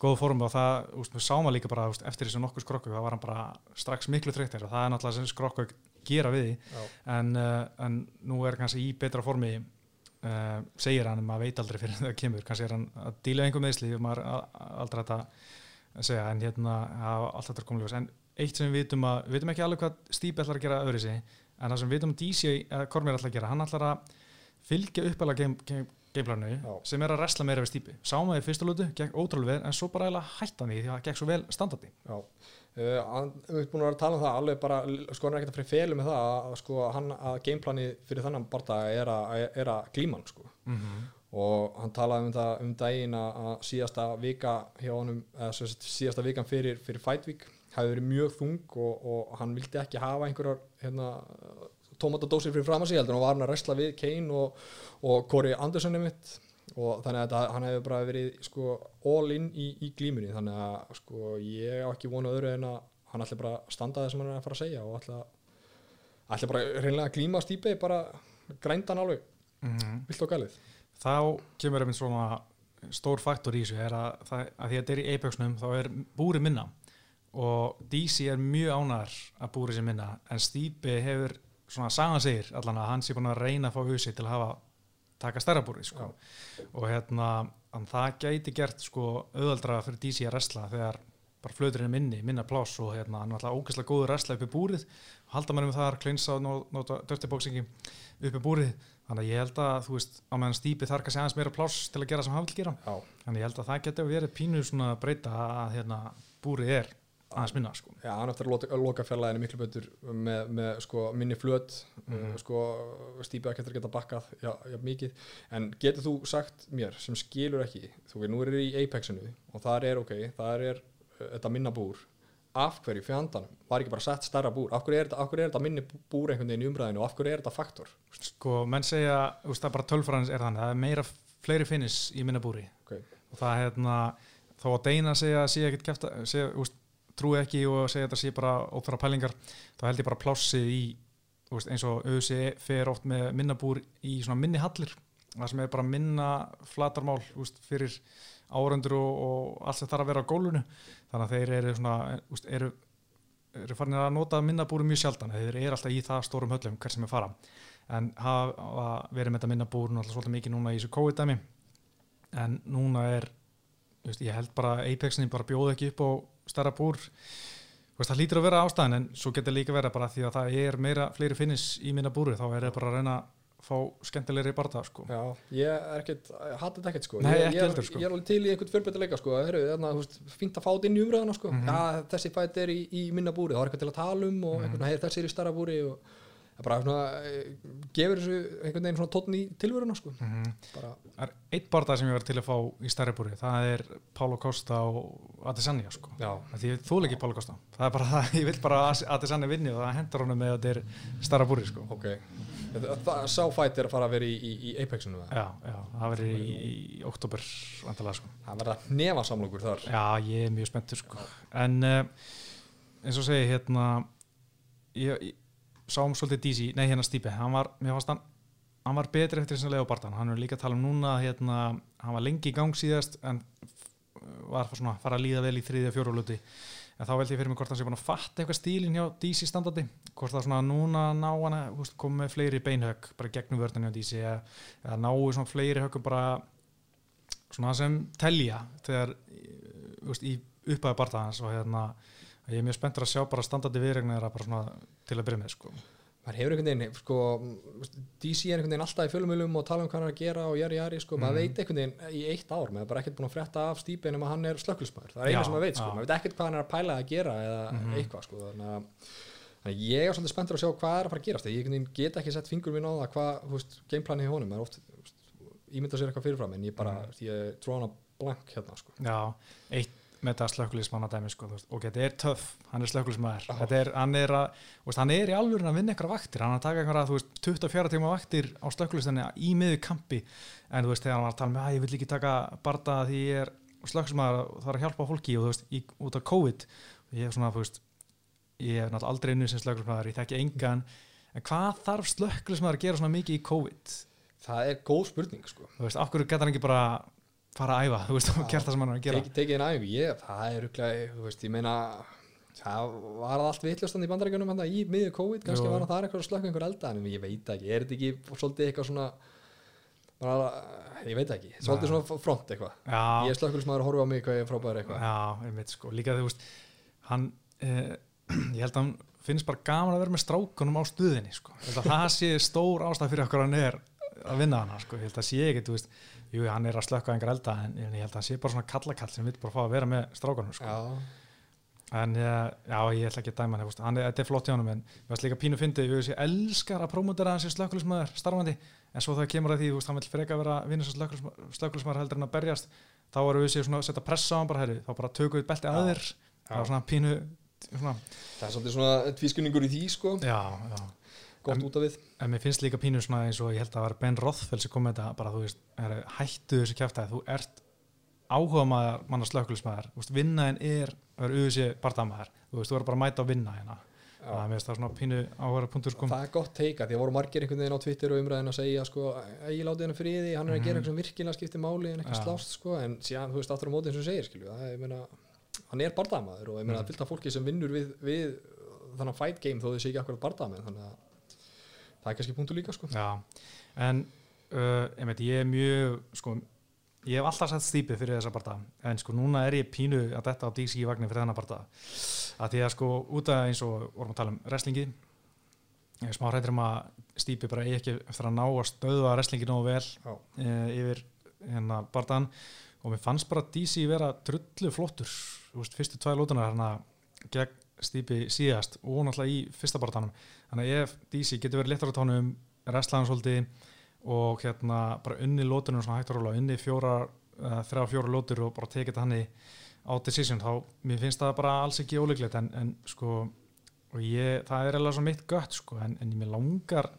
góð formi og það, þú veist, við sáum að líka bara veist, eftir þessi nokkuð skrokku, það var hann bara strax miklu þreytur og það er náttúrulega sem skrokku gera við en, uh, en nú er kannski í betra formi uh, segir hann, maður veit aldrei fyrir það kemur, kannski er hann að díla einhver meðsli og maður aldrei að segja, en hérna, allt þetta er komlega en eitt sem við vitum að, við vitum ekki alveg hvað Stíbi ætlar að gera öðru sig en það sem við veitum um DC að Kormir ætla að gera, hann ætlar að fylgja game, gameplanu Já. sem er að resla meira við stípi sáum við í fyrsta lútu, gekk ótrúlega vel en svo bara eiginlega hætta því því að það gekk svo vel standardi Já, uh, hann- við erum búin að vera að tala um það alveg bara, sko hann er ekkert að fyrir felu með það að, að sko hann, að mm -hmm. og hann talaði um það um daginn að síðasta vika hjá honum, eða síðasta vikan fyrir, fyrir Week hafi verið mjög þung og, og hann vildi ekki hafa einhverjar hérna, tómatadósir fyrir fram að sig heldur hann var hann að resla við Kane og, og Corey Anderson mitt og þannig að hann hefur bara verið sko, all in í, í glímunni. Þannig að sko, ég á ekki vonu öðru en að hann ætla bara að standa það sem hann er að fara að segja og ætla, ætla bara reynilega að glíma stípi bara grændan alveg, vilt og galið þá kemur einmitt svona stór faktor í þessu er að, það, að því að þetta er í Apexnum þá er búri minna. Og DC er mjög ánæður að búri sér minna en Stípi hefur svona sagan segir allan að hann sé búin að reyna að fá husi til að hafa taka stærra búri sko. og hérna það gæti gert sko auðaldra fyrir DC að resla þegar bara flöturinn er minni, minna pláss og hérna hann er alltaf ógeðslega góður resla upp í búrið. Halda mann um það, kleinsa og nó- nota dörtibóksingi upp í búrið þannig að ég held að þú veist á meðan Stípi þarf kannski aðeins meira pláss til að gera sem hann vil gera Já, Þannig ég held að það getur verið pínu svona breyta að hérna, búrið er aðeins minna sko. Já, hann eftir að loka, fjarlæðinu miklu betur með, með sko, minni flöt Mhm. uh, sko, stípi að geta bakkað já, já, mikið, en getur þú sagt mér sem skilur ekki, þú veist, nú er í Apexinu og þar er ok þar er uh, þetta minna búr af hverju fjandanum, var ekki bara sett stærra búr? Af hverju er þetta, hverju er þetta minni búr einhvern veginn í umræðinu og af hverju er þetta faktor? Sko, menn segja, þú veist, það er bara tölfræðins er þannig, það er meira fleiri finnis í minna búri. Okay. og það hérna, þó að Deina segja ekkert segja, þú veist, trúi ekki og segja þetta sé bara óþvara pælingar þá held ég bara plássið í þú veist, eins og auðvitað fer oft með minna búr í svona minni hallir það sem er bara minna flatarmál þú veist, fyrir árundur og, og allt sem þarf að vera á gólfinu. Þannig að þeir eru svona veist, eru, eru farin að nota minna búri mjög sjaldan. Þeir eru alltaf í það stórum höllum hver sem er fara. En hafa verið með þetta minna búr náttúrulega svolítið mikið núna í þessu COVID-dæmi. En núna er veist, ég held bara Apexin bara bjóð ekki upp á stærra búr. Veist, það hlýtur að vera ástæðan en svo getur líka vera bara því að það er meira fleiri finnis í minna búri þá er það bara að reyna fá skemmtilegri barða sko. Já, ég er ekkert, hata þetta ekkert sko Nei, ekki er- heldur, sko. ég er alveg til í einhvern fjölbreytileika sko þú veist, fínt að fá þetta inn í umræðuna sko Mhm. Já, þessi fætt er í, í minna búri, það er eitthvað til að tala um og Mhm. einhvern veginn þessi er í starra búri og það er bara svona, eh, gefur þessu einhvern veginn svona tónn í tilvöruna sko mm -hmm. bara, Það er eitt barða sem ég var til að fá í stærri búri það er Pálo Costa og Adesanya sko. já, Því ég þúl ekki Pálo Costa það er bara það, ég vil bara Adesanya vinni og það hendur honum með að þetta er stærra búri sko. ok það, sá fætt er að fara að vera í, í, í Apexinu? Já, já, það verður í, í oktober sko. það verða nefasamlokur þar Já, ég er mjög spenntur sko. en uh, eins og segi hérna ég, ég sáum svolítið DC, nei hérna Stípe hann var, mér fannst hann hann var betri eftir þess að lega barðan, hann er líka að tala um núna hérna, hann var lengi í gang síðast en var svona að fara að líða vel í þriðja fjóru luti en þá veldi ég fyrir mig hvort hann sé búin að fatta eitthvað stílinn hjá DC standardi, hvort það svona núna ná hann að koma með fleiri beinhögg bara gegnum vörðinu hjá DC eða, náu svona fleiri höggum bara svona sem telja þegar veist, í upphæðu barðaðans og hérna ég er mjög spenntur að sjá bara standardi viðregna þeirra bara svona til að byrja með sko. Maður hefur einhvern veginn, sko DC er einhvern veginn alltaf í fjölumölum og tala um hvað hann er að gera og jari jari, sko, maður Mhm. veit einhvern veginn í eitt ár, maður er bara ekkert búin að frétta af stípi en að hann er slökkulsmaður, það er eina sem maður veit, sko maður veit ekkert hvað hann er að pæla að gera eða Mhm. eitthvað, sko, þannig að þannig að ég er svolítið spenntur að sjá hvað er að fara að gerast ég get ekki sett fingur minn á það hvað, gameplanið í honum, maður oft ímynda sér eitthvað fyrirfram, en ég bara Mhm. ég er með þetta slökkulismanna dæmi sko, og þetta er töff, hann er þetta er, hann er að, hann er í alvöru að vinna eitthvað vaktir, hann er að taka eitthvað, þú veist 24 tíma vaktir á slökkulistinni í miður kampi, en þú veist, þegar hann var að tala með að ég vil ekki taka barda því ég er slökkulismæður og það er að hjálpa fólki. Og þú veist, í, út af COVID ég er svona, þú veist ég hef náttúrulega aldrei unnið sem slökkulismæður, ég þekki engan. En hvað þarf slökkulismæður að gera svona mikið í COVID? Það er góð spurning, sko. Þú veist, af hverju geta hann ekki bara fara að æfa, þú veist, og gert það sem hann er að gera Teki, tekið einn æfingu, ég, það er rúglega, þú veist, ég meina það var allt vitlustan í bandarækjunum hann í miður COVID, kannski Jú. var það eitthvað að slökka einhver elda, en ég veit ekki, er þetta ekki svolítið eitthvað svona bara, ég veit ekki, svolítið svona front eitthvað, Já, ég er slökkulismæður að horfa á mig hvað ég er frábæður eitthvað, Já, einmitt sko, líka þú veist hann, eh, ég held að hann finnst bara gaman að vera með strákunum á stuðinni sko. Ég það sé stór ástæð fyrir okkur hann er að vinna hana sko. ég held að sé ekki, þú veist jú, hann er að slökka einhver elda en, ég held að það sé bara svona kallakall sem vil bara fá að vera með strákunum sko. En eh, já, ég ætla ekki að dæma hann, hann er, þetta er flott hjá hann en við varst líka pínu fyndið, ég elskar að prómutera hans sem slökkulismæður starfandi en svo það kemur að því, veist, hann vil freka vera að vinna sem slökkulismæður heldur en að berjast þá erum við svona að setja pressa á hann bara, herri, þá bara tökum við belti Já. að þér. Það var svona pínu svona, það er svolítið svona tvískunningur í því sko, já, já gott En- út af við. en mér finnst líka pínu svona eins og ég held að það var Ben Rothfell sem kom með þetta bara þú veist, er, hættu þessu kjæftæði þú ert áhuga maður manna veist, vinnaðin er að vera auðvitað barndamaður, þú veist, þú verður bara að mæta að vinna hérna, það er það svona pínu áhuga punktur sko, Það er gott teika, því að voru margir einhvern veginn á Twitter og umræðin að segja sko, að ég láti henni friði, hann er að gera Mhm. eitthvað virkilega skiptir máli en ekki Já. slást sko, en síðan, þú veist, aftur á móti eins og segir, skilju, það er, ég meina, hann er bardamaður og ég meina, það fylgta fólki sem vinnur við, við það er kannski punktu líka, sko. já, en uh, veit, ég er mjög sko, ég hef alltaf sett stípið fyrir þessa barnda, en sko núna er ég pínu að detta á DC í vagnin fyrir þennan barnda að því að sko út af eins og vorum að tala um wrestlingi ég er smá hrættur um að stípi bara ekki eftir að ná að stöðva wrestlingi nógu vel e, yfir hérna barndan og mér fannst bara DC vera trullu flottur þú veist, fyrstu tvæ lótunar hérna gegn stípi síðast og náttúrulega í fyrsta barndanum þannig að ef DC getur verið léttar á tónum wrestlaðan svolítið og hérna bara unni lótunum svona hægt að róla unni fjóra, uh, þrjá fjóra lótur og bara tekið hann á decision þá mér finnst það bara alls ekki óleiklegt en, en sko og ég, það er alveg svo mitt gött sko en, en ég mér langar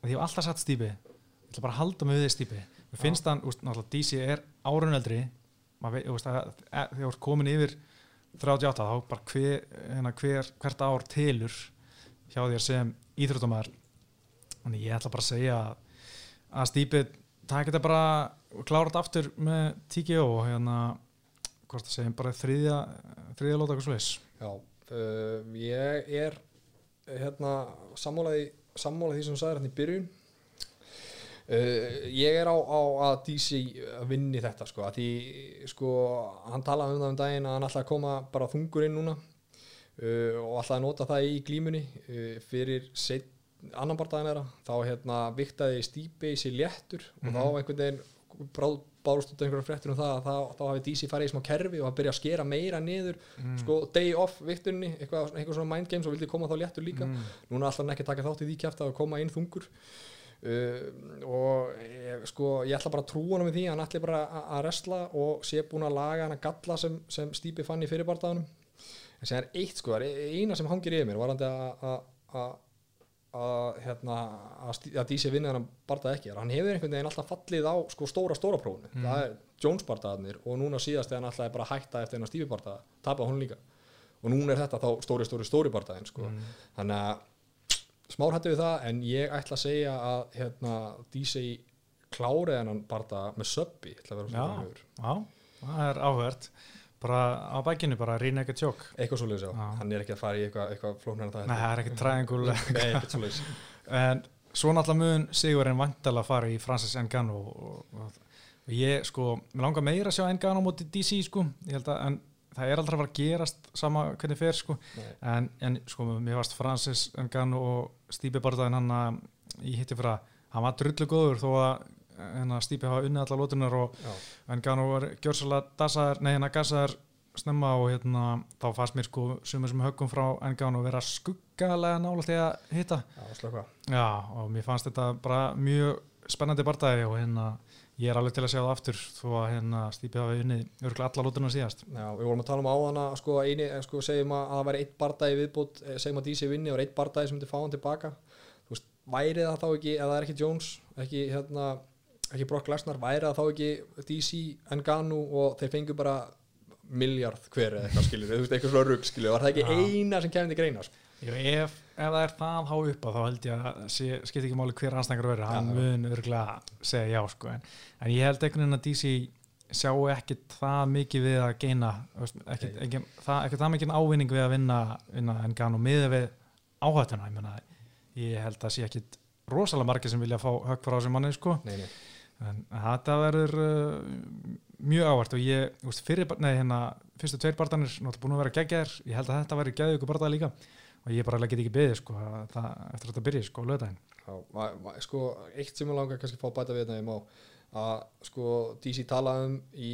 að ég hef alltaf satt stípi ég ætla bara að halda mig við því stípi mér finnst úst, náttúrulega DC er árun eldri. Maður veit, að, að, þegar þú ert komin yfir 38 þá bara hver, hérna, hver, hvert ár telur hjá þér sem íþróttumæður þannig ég ætla bara að segja að, að stípi taka þetta bara og klára þetta aftur með TKO og hérna hvort það segjum bara þriðja þriðja lóta eitthvað slis Já, uh, ég er hérna sammálaði sammálaði því sem þú sagðir hérna í byrjun uh, ég er á, á að DC vinni þetta sko, að því sko, hann talaði um það um daginn að hann að koma bara þungur inn núna uh, og að nota það í glímunni uh, fyrir annan barndaginn þeirra. Þá hérna viktaði stípi sér léttur og þá einhvern veginn bráð bárust út af einhverjum fréttur um það að þá, þá hafi DC farið í smá kerfi og að byrja að skera meira niður sko day off viktunni eitthvað, eitthvað svona mind games og vildi koma þá léttur líka. Mm. núna ætla hann ekki taka þátt í því kjæft að koma inn þungur uh, og sko ég ætla bara að trúa hann með því hann ætla bara að- að resla og sé búin að laga hann að galla sem, sem Stípi fann í fyrirbardaðanum en sem er eitt sko, er eina sem hangir yfir mér varandi að að- að að hérna að, að DC vinna hann barndað ekki hann hefur einhvern veginn alltaf fallið á sko stóra stóra prófunu Mm. það er Jones bardaðarnir og núna síðast þegar hann alltaf er bara að hætta eftir hennar Stífi bardaða tapa hún líka og núna er þetta þá stóri stóri stóri bardaðin sko. Mm. þannig að smár hættu við það en ég ætla að segja að hérna, DC klárið hennan bardaða með söppi það er áhvert bara á bækinu, bara rýna ekki tjók eitthvað já, Já. hann er ekki að fara í eitthvað, eitthvað flóknar en það Nei, er ekki eitthvað svoleiðis. En svo náttúrulega mun Sigurinn vantala að fara í Francis Ngannou og, og, og ég sko, mér langar meira að sjá Ngannou móti DC sko, ég held að en það er aldrei að fara að gerast sama hvernig fer sko, en, en sko mér varst Francis Ngannou og Stípi Bardaðin hann að ég hitti fyrir að hann var drullu góður þó að hérna, Stípi hafa unnið alla lótunar og Já. en Ngannou var gjörsalega dasaður, nei hérna gasaður snemma og hérna þá fannst mér sko sumir sem höggum frá Ngannou vera skuggalega nála til að hitta. Já, Já, og mér fannst þetta bara mjög spennandi barndagi og hérna ég er alveg til að sjá það aftur þó að hérna Stípi hafi unnið örgulega alla lútuna síðast Já, við vorum að tala um áðan að sko, eini, eh, sko, segjum að, að það væri eitt bardagi viðbútt eh, segjum að DC vinni og eitt bardagi sem myndi fá hann tilbaka þú veist, væri það þá ekki ef það er ekki Jones, ekki hérna ekki Brock Lesnar, væri það þá ekki DC, Ngannou og þeir fengu bara miljard hver eða eitthvað skiljur, þú veist, eitthvað svona rugg skiljur, var það ekki Já. eina sem kemur til greina sko? Jú, ef, ef það er það há upp á þá held ég að skipt ekki máli hver anstæðingar verður, hann Já. mun örgulega segja já sko, en, en ég held einhvern veginn að DC sjáu ekkit það mikið við að geina Nei. ekki, það, það mikið ávinning við að vinna, vinna en gana og miða við áhættuna, ég menna ég held að sé ekkit rosalega margir sem vilja fá högg frá þessum manni sko Nei, nei, en þetta verður uh, mjög ávart og ég, veist, fyrir, nei, hérna, fyrstu tveir barðanir náttúrulega búin að vera geggjaðir, ég held að þetta verður geggjaðu ykkur barðað líka og ég bara get ekki beðið sko, það, eftir að þetta byrja sko, ma- sko, eitt sem ég langar kannski að fá bæta við þetta ég má að sko DC talaði um í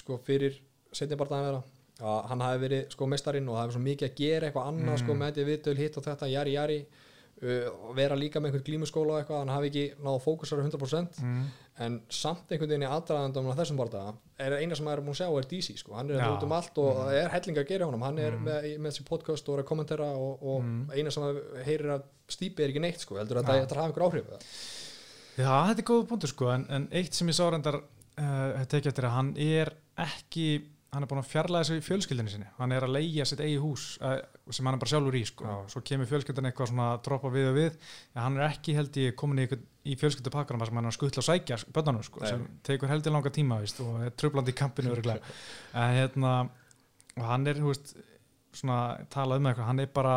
sko fyrir setjabardaðan þeirra að hann hafi verið sko mestarinn og það hefði svo mikið að gera eitthvað annað sko með þetta viðtöl hitt og þetta jari jari uh, vera líka með einhvern glímuskóla eitthvað hann hafi ekki náðu að fókusara 100% mm. En samt einhvern veginn í aðdraðandum á þessum bardaða er eina sem maður er búin að sjá er DC sko, hann er Já. út um allt og það er helling að gera honum, hann er með, með þessi podcast og er að kommentera og, og eina sem maður heyrir að stípi er ekki neitt sko, heldur að Já. þetta hafa einhver áhrif? Já, þetta er góð punktur sko en, en eitt sem ég sá reyndar uh, tekið eftir að hann er ekki hann er búin að fjarlæða sig í fjölskyldinu sinni hann er að leigja sitt eigi hús uh, sem hann er bara sjálfur í sko Já. svo kemur fjölskyldan eitthvað svona að í, þar sem hann er að skuttla og sækja bönnanum sko sem tekur heldur langa tíma víst, og er tröflandi í kampinu en hérna og hann er, veist, svona talað um eitthvað, hann er bara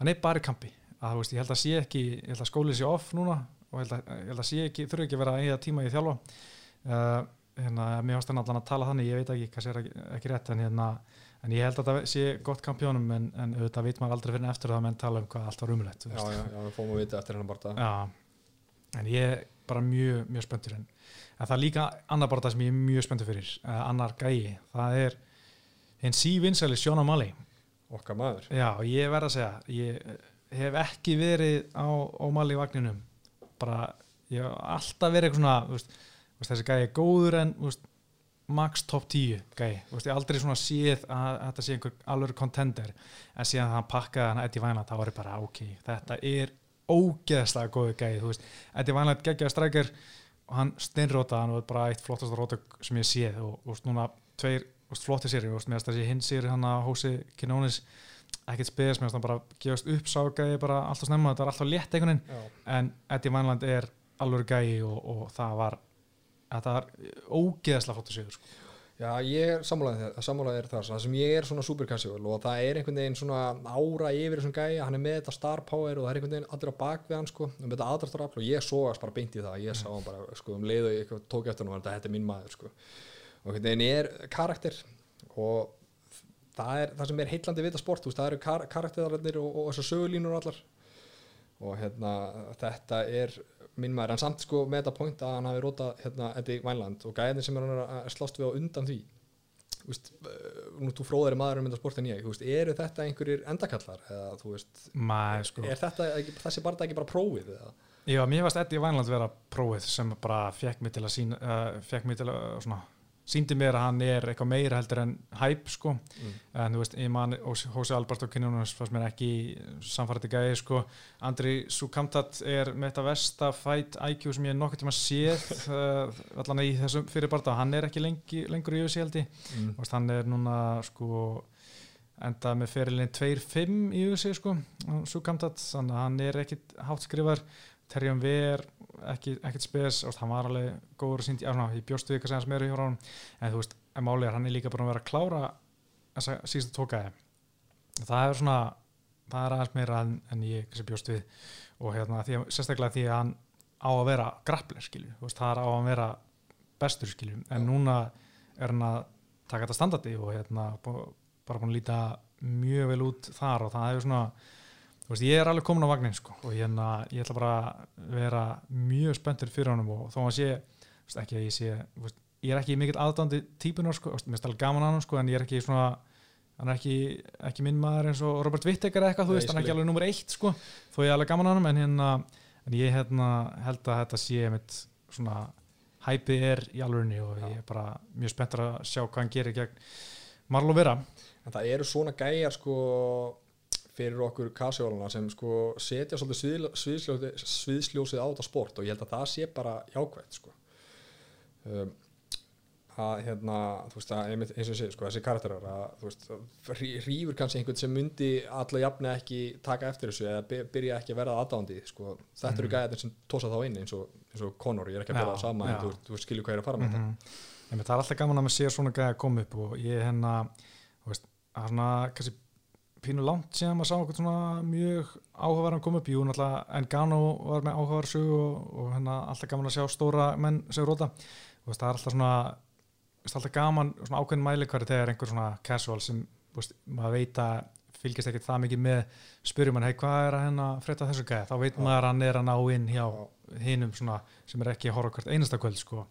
hann er bara í kampi. Að, veist, ég held að sé ekki ég held að skólið sé off núna og ég held að, ég held að sé ekki, þurfi ekki að vera að eiga tíma í þjálfa. Uh, hérna, mér varst hann allan að tala þannig, ég veit ekki hvað sé ekki, ekki rétt en, hérna, en ég held að það sé gott kampjónum en, en auðvitað veit maður aldrei fyrir en eftir það menn tala um hvað allt var umulett já, já, já, við fórum að vita eftir hennar bardaða Já, en ég er bara mjög, mjög spenntur en, það er líka annar bara það sem ég er mjög spenntur fyrir uh, annar gæi, það er hinn sívinsæli Sjóna Mali okkar maður. Já, ég verð að segja ég eh, hef ekki verið á, á Mali vagninum. Bara, ég hef alltaf verið eitthvað svona, veist, þessi gæi er góður en veist, max top 10 gæi, veist, ég aldrei svona séð að, að þetta sé einhver alveg contender. En síðan það pakkaði hann Eddie Vænland þá var ég bara, ok, þetta er ógeðslega góðu gæi, þú veist. Eddie Vænland geggjaði strækjar og hann steinrótaði hann og bara eitt flottasta rótök sem ég séð og, og veist, núna tveir þú veist, flotti séri, og meðast þessi hinn séri hann að hósi Kinónis ekkert spes, meðast hann bara gefast upp ságæði bara alltaf snemma, þetta var alltaf létt einhvern veginn. En Eddie Vænland er alveg gæi og, og það var þetta var ógeðslega flottu sigur sko. Já ég er sammálaðið er það, sem ég er svona super casual og það er einhvern veginn svona ára yfir þessum gæja, hann er með þetta star power og það er einhvern veginn allir á bak við hann sko um þetta aðdraftarafl og ég sógast bara beint í það ég sá hann bara sko um leið og ég tók eftir hann og þetta er minn maður sko. Og einhvern veginn er karakter og það er það sem er heillandi við þetta sport, þú veist, það eru kar karakterarnir og, og þessar sögulínur allar. Og hérna þetta er minn maður, en samt sko með þetta point að hann hafi rótað hérna Eddie Vænland og gæðin sem er hann að slást við á undan því þú veist, uh, nú þú fróðari maður um þetta sport en ég, þú veist, eru þetta einhverjir endakallar eða þú veist, Mæ, sko. er þetta þessi bara ekki bara prófið eða? Já, mér varst Eddie Vænland vera prófið sem bara fekk mig til að sína uh, fekk mig til að uh, svona síndi mér að hann er eitthvað meira heldur en hæp sko, Mm. en þú veist ég man Hósi Albert og Kynjónus fannst mér ekki samfærandi gæði sko. Andri Sukamtat er með þetta versta fight IQ sem ég nokkuð tíma séð uh, allan í þessum fyrir barða hann er ekki lengi, lengur í össi held ég. Mm. Hann er núna sko enda með ferilinn 2-5 í össi sko, Sukamtat. Þannig að hann er ekkit hátt skrifar Terjum Ver, ekki, ekkit spes hann var alveg góður að síndi ég bjóstu ekki að segja hans meira hjá hann en þú veist, en er hann er líka bara að vera að klára þessa síðustu tókaði það er svona það er aðeins meira en, en ég kannski bjóst við. Og hérna, því, að- sérstaklega því að hann á að vera grappler skilju, þú veist, það er á að vera bestur skilju, en Já. núna er hann að taka þetta standardi og hérna, bara búin að líta mjög vel út þar. Og það hefur svona veist, ég er alveg komin á vagnin sko og hérna, ég ætla bara að vera mjög spenntur fyrir honum og þó að sé veist, ekki að ég sé, veist, ég er ekki mikill aðdándi típunar sko, mér er alveg gaman að hann sko en ég er ekki svona hann er ekki, ekki minn maður eins og Robert eða eitthvað, þú veist, hann er ekki alveg nummer eitt sko, þó ég er alveg gaman að hann en hérna, en ég hérna held að þetta sé mitt svona hæpið er í alvegni og Já. ég er bara mjög spenntur að sjá hvað hann gerir gegn Marlo Vera en það eru svona gæjar sko fyrir okkur kasjólana sem sko setja svolítið sviðsljósið, sviðsljósið á þetta sport og ég held að það sé bara jákvæmt sko um, að hérna þú veist að einmitt, eins og ég segi sko þessi karakterar að þú veist hrí- hrífur kannski einhvern sem myndi alla jafni ekki taka eftir þessu eða by- byrja ekki að verða aðdándi sko þetta eru Mhm. gæjarnir sem tósa þá inn eins og, eins og Conor, ég er ekki að byrja það sama en já. þú, þú skilur hvað er að fara með þetta Mhm. Einmitt, það er alltaf gaman að maður sér svona gæði að koma upp og ég hérna þú veist, er svona kannski pínu langt síðan maður sá okkur svona mjög áhugaverðan koma upp, jú náttúrulega Engano var með áhugaverð sögu og, og hérna alltaf gaman að sjá stóra menn sem róta veist, það er alltaf svona alltaf gaman, svona ákveðin mæli hverju þegar einhver svona casual sem veist, maður veit að fylgist ekkert það mikið með spyrjum hann, hei hvað er að hérna frétta þessu gæði, þá veit maður að hann er að ná inn hjá hinum svona sem er ekki að horfa hvert einasta kvöld sko.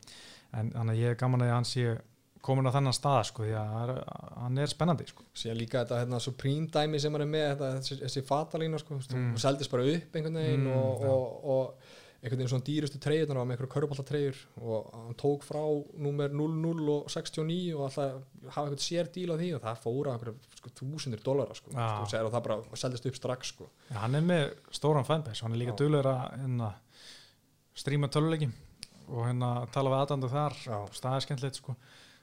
En þannig að ég er gaman að sé komin á þennan stað sko því að hann er, hann spennandi sko síðan líka þetta hérna, Supreme dæmi sem hann er með þetta, þessi, þessi fatalína sko, Mm. mm. seldist bara upp einhvern veginn Mm, og, já. og, og einhvern veginn svona dýrustu treyðunar á með einhverju köruboltatreyjur og hann tók frá númer 00 og 69 og alltaf hafa einhvern sér díl á því og það fóra einhverju sko, þúsundir dólara sko, Já. og, og það bara seldist upp strax sko. ja, hann er með stóran fanbase, hann er líka duglegur að hérna, stríma töluleiki og hérna tala við aðdandu þar skemmtilegt sko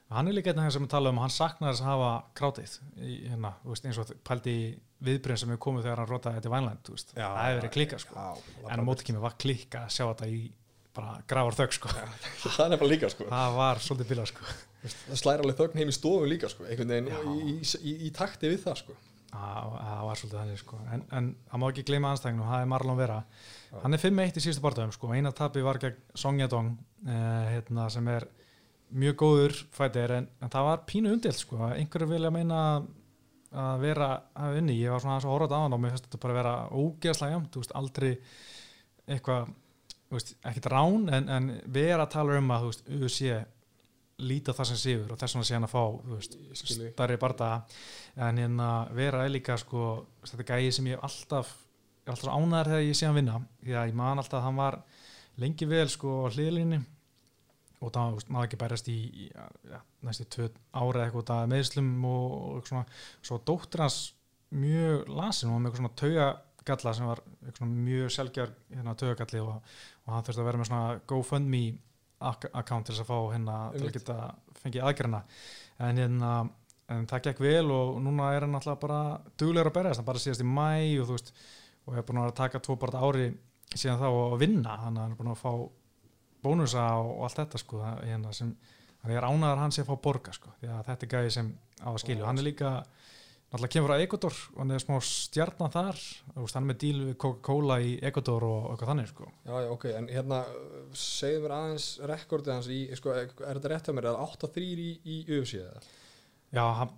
hann er líka af þeim sem við tala um hann saknar þess að hafa krátið í, hérna, veist, eins og pældi í viðbrinn sem við komum þegar hann rotaði þetta í veist, það hefur verið klika sko. já, en á móti kemur var klika að sjá þetta í bara grafar þögg sko. Það líka sko. það var svolítið bila sko. Það slæri alveg þögn heim í stofu líka sko, einhvern veginn í, í, í, í takti við það sko. það það var svolítið þannig sko. En, en það má ekki gleyma anstæðinu, það er Marlon Vera. Já. hann er 5-1 í síðustu barndöfum sko. Eina tapi var gegn Song Yadong eh, hérna, sem er mjög góður fætir en, en það var pínu undilt sko. Einhverju vilja meina að vera að unni, ég var svona aðeins að horfa þetta á hann og mér finnst þetta bara að vera ógeðslega jæmt þú veist, aldrei eitthvað ekkert rán en, en vera að tala um að þú veist, UFC líta það sem sigur og þess vegna sé hann að fá þú veist, starri barda. En hérna vera er líka sko, þetta gæði sem ég alltaf alltaf ánæður þegar ég sé hann vinna. Því að ég man alltaf að hann var lengi vel sko á hliðlinni og það maður ekki bærast í, ja, næstu tvö ára eitthvað meðslum og, og svona. Svo dóttir hans mjög lasin og var með eitthvað svona taugagalla sem var mjög selgjar hérna, taugagalli og, og hann þurfti að vera með svona GoFundMe account til þess að fá hérna til að geta fengið aðgerna en hérna en það gekk vel og núna er hann alltaf bara duglegur að berjast, hann bara síðast í mæ og þú veist, og er búin að að taka tvo bara ári síðan þá og vinna. Hann er búin að fá bónusa og, og allt þetta sko hérna, sem, hann er ánæður hann sé að fá borga sko, því að þetta er gæði sem á að skilju, hann er líka náttúrulega kemur frá Ecuador og hann er smá stjarnan þar veist, hann er með díl við Coca-Cola í Ecuador og eitthvað þannig sko. Já, já, ok, en hérna segðu mér aðeins rekordið hans í, sko, er þetta rétt hjá mér, er það 8-3 í, í UFC eða? já, hann,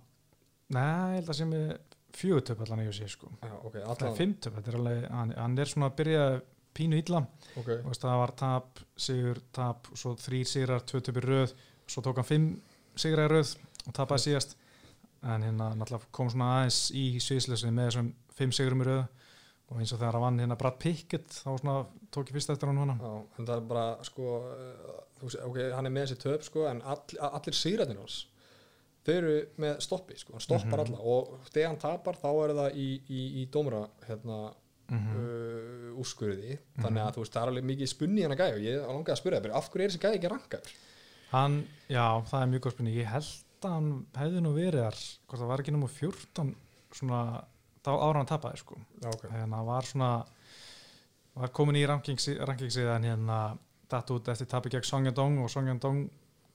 neða, ég held að sé með fjögutöp allan í USA sko. Já, ok, er allan, fimmtöp, þetta er alveg hann, hann er svona að byrja pínu illa. Ok, Þú veist, það var tap, sigur, tap svo þrýr sigrar, tvö töp í röð svo tók hann fimm sigrar í röð og tapaði síðast. En hérna náttúrulega kom svona aðeins í sviðslösinu með þessum fimm sigurum í röð. Og eins og þegar hann vann hérna Brad Pickett þá svona tók ég fyrst eftir hann húnna já, en það er bara, sko, veist, ok, hann er með þessi töp, sko, en all, allir sigræðin hans, þau eru með stoppi, sko, hann stoppar Mhm. alla. Og þegar hann tapar, þá er það í, í, í dómara, hérna, mm uh, úrskurði, þannig að þú veist, það er alveg mikið spunni hann að gæja og ég langaði að spyrja það, af hverju er þessi gæja ekki rankaður? hann, já, það er mjög góð spurning. Ég held að hann hefði nú verið þar hvort það var ekki nummer 14 svona, þá ára hann tapaði sko. Já, ok, hérna var svona var komin í en hérna datt út eftir tapi gegn Song Yadong og Song Yadong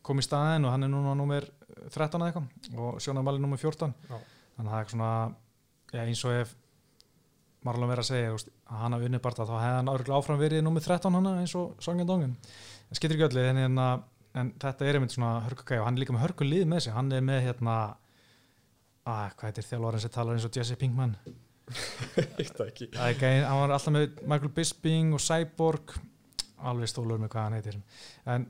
kom í staðin og hann er núna nummer 13 eða eitthvað og Sjónar Mali nummer 14 Já. þannig að það er svona ja, eins og ef Marlon verið að segja veist, að hann hafi unnið bara þá hefði hann áruglega áfram verið nummer 13 hann eins og Song Yadong en það skiptir ekki öllu en, hérna, en þetta er einmitt svona hörkugæð og hann er líka með hörkulið með sig. Hann er með hérna að, hvað heitir þjálfarinn sem talar eins og Jesse Pinkman? Gæði, hann var alltaf með Michael Bisping og Cyborg alveg stólur með hvað hann heitir. En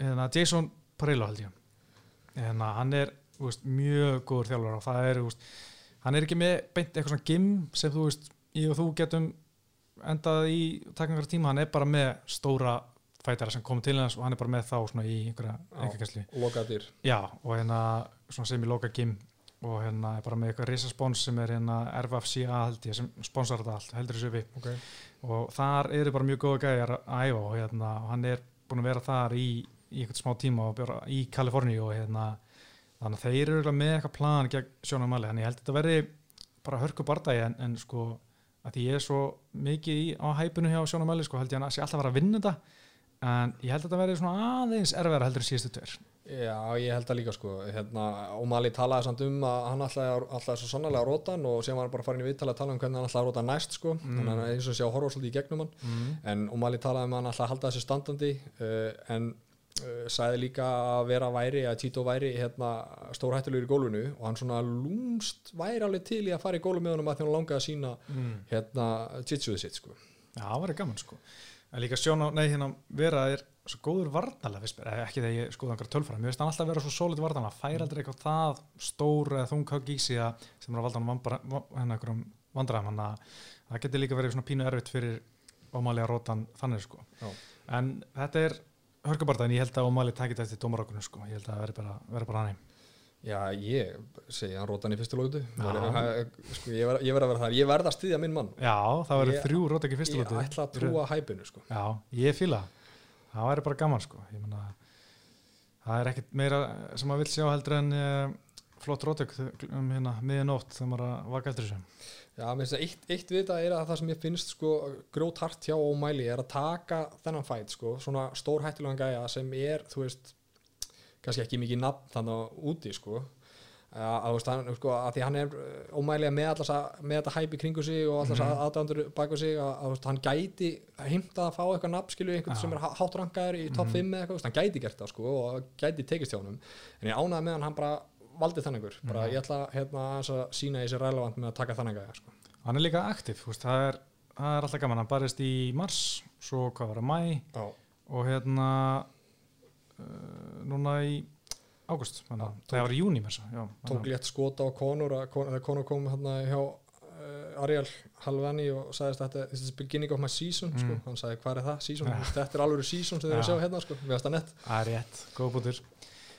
hérna, Jason Parillo held ég. Hérna, hann er veist, mjög góður þjálfur og það er veist, hann er ekki með beint eitthvað svona gim sem þú veist, ég og þú getum endað í takkangar tíma, hann er bara með stóra fætara sem kom til hans og hann er bara með þá svona í einhverja Já. engakessli Lokaðir. Já, og hérna sem í loka gim og hérna er bara með eitthvað risaspons sem er hérna RFFCA held ég sem sponsor þetta allt, heldur þessu við Ok. og þar eru bara mjög góða gæjar að æfa og hérna, hann er búin að vera þar í, í einhvern smá tíma og bara í Kaliforníu og hérna þannig að þeir eru með eitthvað plan gegn Sjónar Mali, þannig ég held að þetta verði bara hörku bardagi en, en sko að því ég er svo mikið í, á hæpinu hjá Sjónar Mali sko held ég að sé alltaf að vera að vinna þetta en ég held að þetta verði svona aðeins erfæra heldur en síðustu tver Já, ég held það líka sko hérna, og Mali talaði samt um að hann alltaf alltaf svo sannlega að róta og síðan var bara farin í viðtala að tala um hvernig hann alltaf að róta næst sko Mm. þannig að eins og sé að horfa svolítið í gegnum hann mm. en Mali talaði um að hann alltaf að halda þessu standandi uh, en uh, sagði líka að vera væri að Tito væri hérna, stórhættulegur í gólfinu og hann svona lúmst væri alveg til í að fara í gólfu með honum að því hann langaði að sína mm. hérna jitsuðið sitt sko. Já, það var gaman sko en líka sjón á, nei hérna vera er svo góður varnalega Eh, ekki þegar ég skoða einhverja tölfara, mér finnst hann alltaf vera svo sólít varnalega, fær aldrei eitthvað það stór sig að sem er að valda hann hérna einhverjum vandræðum, hann að það getur líka verið svona pínu erfitt fyrir Ómali að róta hann þannig sko Já. en þetta er hörkubarta en ég held að Ómali takit eftir dómarákunum sko, ég held að það veri bara, hann Já, ég segi hann rótan í fyrstu lótu. Já. sko, ég verð að vera þar, ég verð að styðja minn mann. Já, það verður þrjú rót ekki fyrstu ég ætla að trúa hæpinu sko. Já, ég fíla það. það væri bara gaman sko. Ég meina það er ekkit meira sem maður vill sjá heldur en uh, flott rótök um hérna miðja nótt þegar maður að vaka eftir þessu. Já, mér finnst að eitt, eitt við þetta er að það sem ég finnst sko, grót hart hjá Ómæli er að taka þennan fæt, sko, svona stór hættulegan gæja sem er, þú veist kannski ekki mikið nafn þannig úti, sko. Að, þú veist, hann, sko, að því hann er Ómæli með, allas, að- með þetta hæpi kringu sig og alltaf mm aðdæðandur baku sig að, að veist, hann gæti heimtað að fá eitthvað nafn, skilju, einhvern sem er hátrangaður í topp 5 eða eitthvað, þú veist, hann gæti gert það, sko og gæti tekist hjá honum, en ég ánaði með hann hann bara valdi þannig ykkur, bara ég ætla hérna að sína sér relevant með að taka þannig gæja, sko. Hann er líka aktiv, veist, það er, það er alltaf gaman. Hann barist í mars, svo hvað var að mæ Já, og hérna uh, núna í águst, það var í júni mér svo, tók létt skota á konur þegar konur kom hérna hjá uh, Ariel Halvani og sagðist þetta this is the beginning of my season Mm. sko. hann sagði hvað er það? Season, Ja. þetta er alveg season sem þið erum að sjá hérna sko, við varst að nett. Það er rétt, góð bútur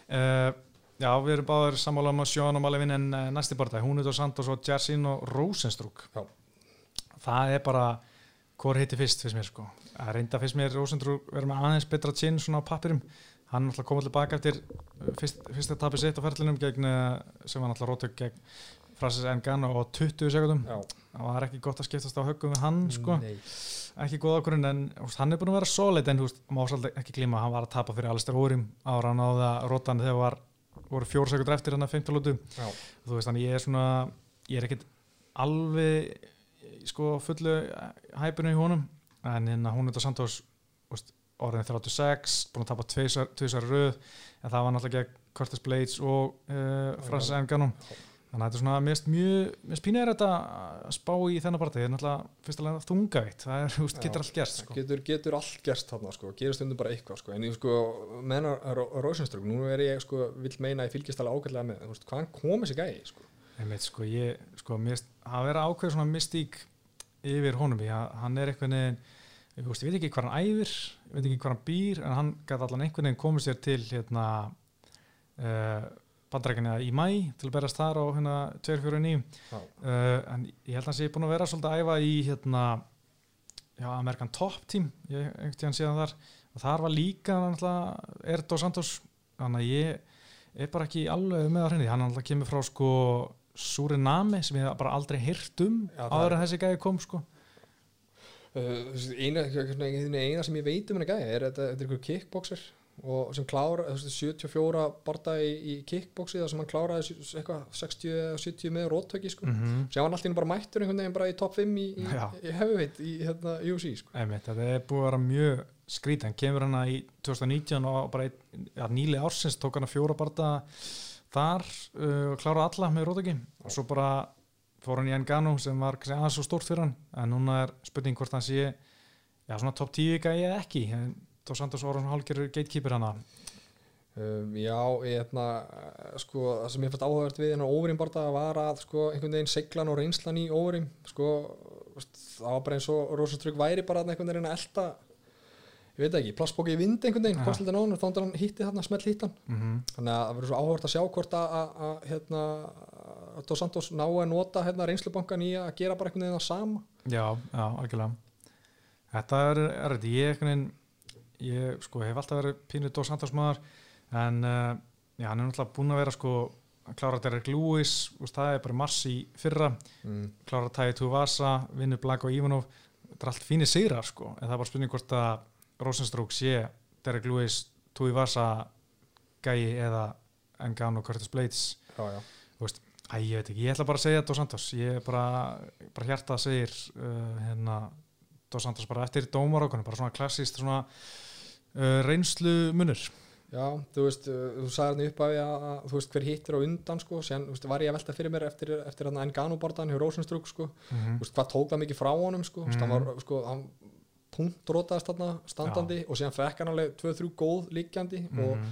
uh, Já, við erum báður sammála um að Sjón og Malevin en uh, næsti barða Húnut og Santos og Jarsin og Rosenstrúk Já. Það er bara hvor heiti fyrst, finnst mér sko. Að reynda fyrst mér Rosenstrúk verður með aðeins betra tjinn svona á pappirum. Hann er alltaf komið tilbaka eftir uh, fyrst, fyrsta tapið sitt á ferlinum gegn, uh, sem var alltaf rótök gegn Francis Ngannou á 20 sekundum Já, það var ekki gott að skiptast á höggum við hann sko. Nei. ekki góð ákvörðun en úst, hann er búin að vera solid en úst, má svolítið ekki glíma hann var að tapa fyrir Voru fjóru sekundur eftir hann að 15 lútu Já. þú veist þannig ég er svona ég er ekkit alveg sko fullu hæpinu í honum. En hérna hún er þetta Santos úst, orðin 36, búin að tapa tveisar, tveisar röð. En það var náttúrulega Curtis Blades og uh, Francis Ngannou þannig að þetta er svona mest mjög, mest pínu er þetta að spá í þennan partí, það er náttúrulega fyrstulega þungaveitt, það er, þú veist, getur allt gerst sko. getur, getur allt gerst þarna sko, gerist undir bara eitthvað sko, en ég sko menna Rósenströgg, nú er ég sko vill meina að ég fylgist alveg ágætlega með, þú veist, hvaðan kom þessi gæi sko? Einmitt, sko, ég, sko, mér finnst að vera ákveð svona mystík yfir honum að hann er ég, veist, ég veit ekki hvað hann æfir, ég veit ekki hvað hann býr en hann gæti allan einhvern veginn komið sér til hérna uh, bandrækina í mæ til að berast þar á hérna 249 Já. uh, en ég held að hann sé búin að vera svolítið að æfa í hérna já, Amerikan Top Team. Ég einhvern tíðan síðan þar. Og þar var líka Erdo Santos. Þannig að ég er bara ekki alveg með á hreinu. Hann náttúrulega kemur frá sko Suriname sem ég hef bara aldrei heyrt um áður er- en þessi gæði kom sko. Uh, eina, eina, sem ég veit um henni gæði er þetta þetta er einhver kickboxer og sem klára þú veist, 74 barda í, í kickboxi þar sem hann kláraði eitthvað 60 eða 70 með róttöki sko. mm -hmm. sem hann alltaf bara mættur einhvern veginn bara í top 5 í, í, í hefuveit í hérna, UFC sko. Einmitt, þetta er búið að vera mjög skrítið, hann kemur hana í 2019 og bara ja, nýli ársins tók hana fjóra barða þar uh, og kláraði alla með rótöki og svo bara fór hann í Engano sem var aðeins svo stórt fyrir hann en núna er spurning hvort hann sé já svona top 10 gæði eða ekki en Tó Santos Orðarsson hálfgerður gatekeeper hana um, já, ég hérna sko, það sem ég fætt áhugavert við hennar óverim barda var að sko, einhvern veginn seglan og reynslan í óverim sko, það var bara eins og Rosastrygg væri bara einhvern veginn að elta ég veit ekki, plassbóki í vind einhvern veginn, lítið nánu, þá hann hitti þarna, smelt hitt hann mm -hmm. þannig að það verður svo áhugavert að sjá hvort að, að, að hérna, Dos Santos ná að nota hérna, reynslubankan í að gera bara einhvern veginn það sama. Já, já, algjörlega. Þetta er, er þetta, ég einhvern veginn ég sko hef alltaf verið pínu Dó Santos maður en uh, já, hann er náttúrulega búinn að vera sko að klára Derek Lewis, úst, það er bara mars í fyrra, mm. klára Tæði Tuvasa, vinnur Blago Ivanov þetta er allt fínir sigrar sko en það er bara spurning hvort að Rosenstrúk sé Derek Lewis, Tuvasa Gæi eða Engano Curtis Blades já. Æ, ég veit ekki, ég ætla bara að segja Dos Santos ég er bara, bara hjarta segir uh, hérna Dos Santos bara eftir dómarákunum, bara svona klassist svona uh, reynslu munur Já, þú veist, uh, þú sagði hérna upp af að, þú veist hver hittir á undan sko, sen, veist, var ég að velta fyrir mér eftir, eftir hérna Engano bordan hjá Rosenstrug sko, Mhm. þú veist, hvað tók það mikið frá honum sko, mm. hann Mhm. var, sko, hann punktrótaðist standandi og síðan fekk hann alveg 2-3 góð líkjandi og Mhm.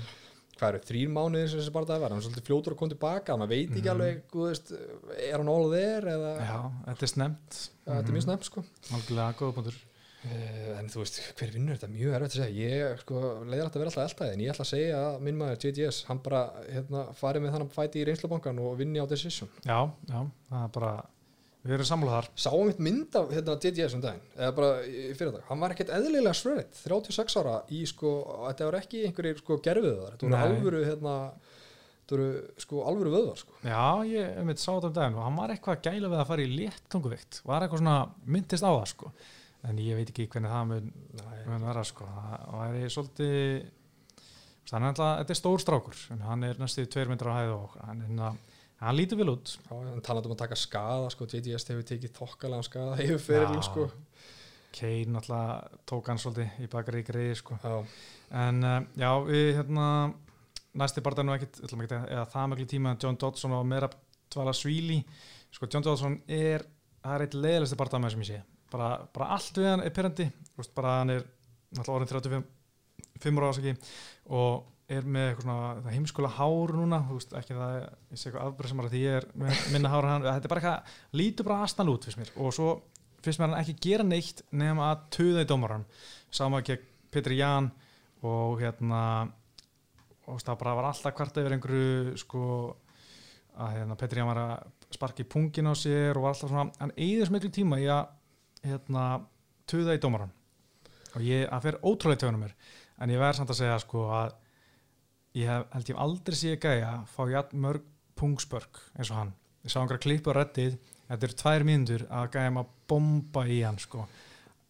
Hvað eru, þrýr mánuðir sem þessi bardaði var, hann er svolítið fljótur að koma tilbaka, maður veit ekki Mhm. alveg, þú veist, er hann all there eða, Já, þetta er snemt þetta er mjög snemt sko. Algjörlega góða punktur. Uh, en þú veist, hver vinnur þetta? Er mjög erfitt að segja. Ég sko, leiðir alltaf að vera alltaf eldaði en ég ætla að segja að minn maður JGS hann bara hérna, farið með þannig fæti í reynslubankan og vinni á decision. Já, já, það er bara Við erum samlað þar. Sáum mitt mynd af hérna, JGS um daginn eða bara fyrir dag, hann var ekkert eðlilega svröðið, 36 ára í sko, þetta var ekki einhverjir sko gerfið þar, þetta voru alvöru hérna, þetta voru sko alvöru vöðvar sko. Já, ég um sá þetta um daginn og hann var eitthvað að gæla við að fara í létt tunguvikt. Var eitthvað svona myndist á það sko. En ég veit ekki hvernig það mun, mun vera sko. Það væri svolítið þannig að þetta er stór strákur hann er næstu tveir myndar á hæð og hann, hann, hann lítur vel út. Já, en talandi um að taka skada sko, JGS hefur tekið þokkalega skada hefur fyrir sko. Kane náttúrulega tók hann svolítið í bakari í greiði sko. En uh, já, við hérna næsti barða nú ekkit, við ætlum ekki að eða það miklu tíma John Dodson og meira dvala svíli sko John Dodson er það er eitt leiðilegsti barða með sem ég sé. Bara, bara allt við hann er pyrrandi bara hann er náttúrulega orðin 35 5 ára og er með eitthvað svona það heimskula hár núna þú veist, ekki það, ég sé eitthvað afbreyðsamara því ég er minna hár hann, þetta er bara eitthvað lítur bara aðstan út fyrst mér. Og svo finnst mér hann ekki gera neitt nema að tuða í dómaran sama gegn Petri Ján og hérna og það bara var alltaf hvart yfir einhverju sko að hérna, Petri Ján var að sparka í pungin á sér og var alltaf svona, hann eigður svo miklu tíma í að hérna, tuða í dómaran og ég, það fer ótrúlega tögunum mér. En ég verð samt að segja sko að ég hef, held ég aldrei séð gæja fá jætt mörg pungspörk eins og hann, ég sá einhverja klippu á reddið þetta eru tvær mínútur að gæja maður bomba í hann sko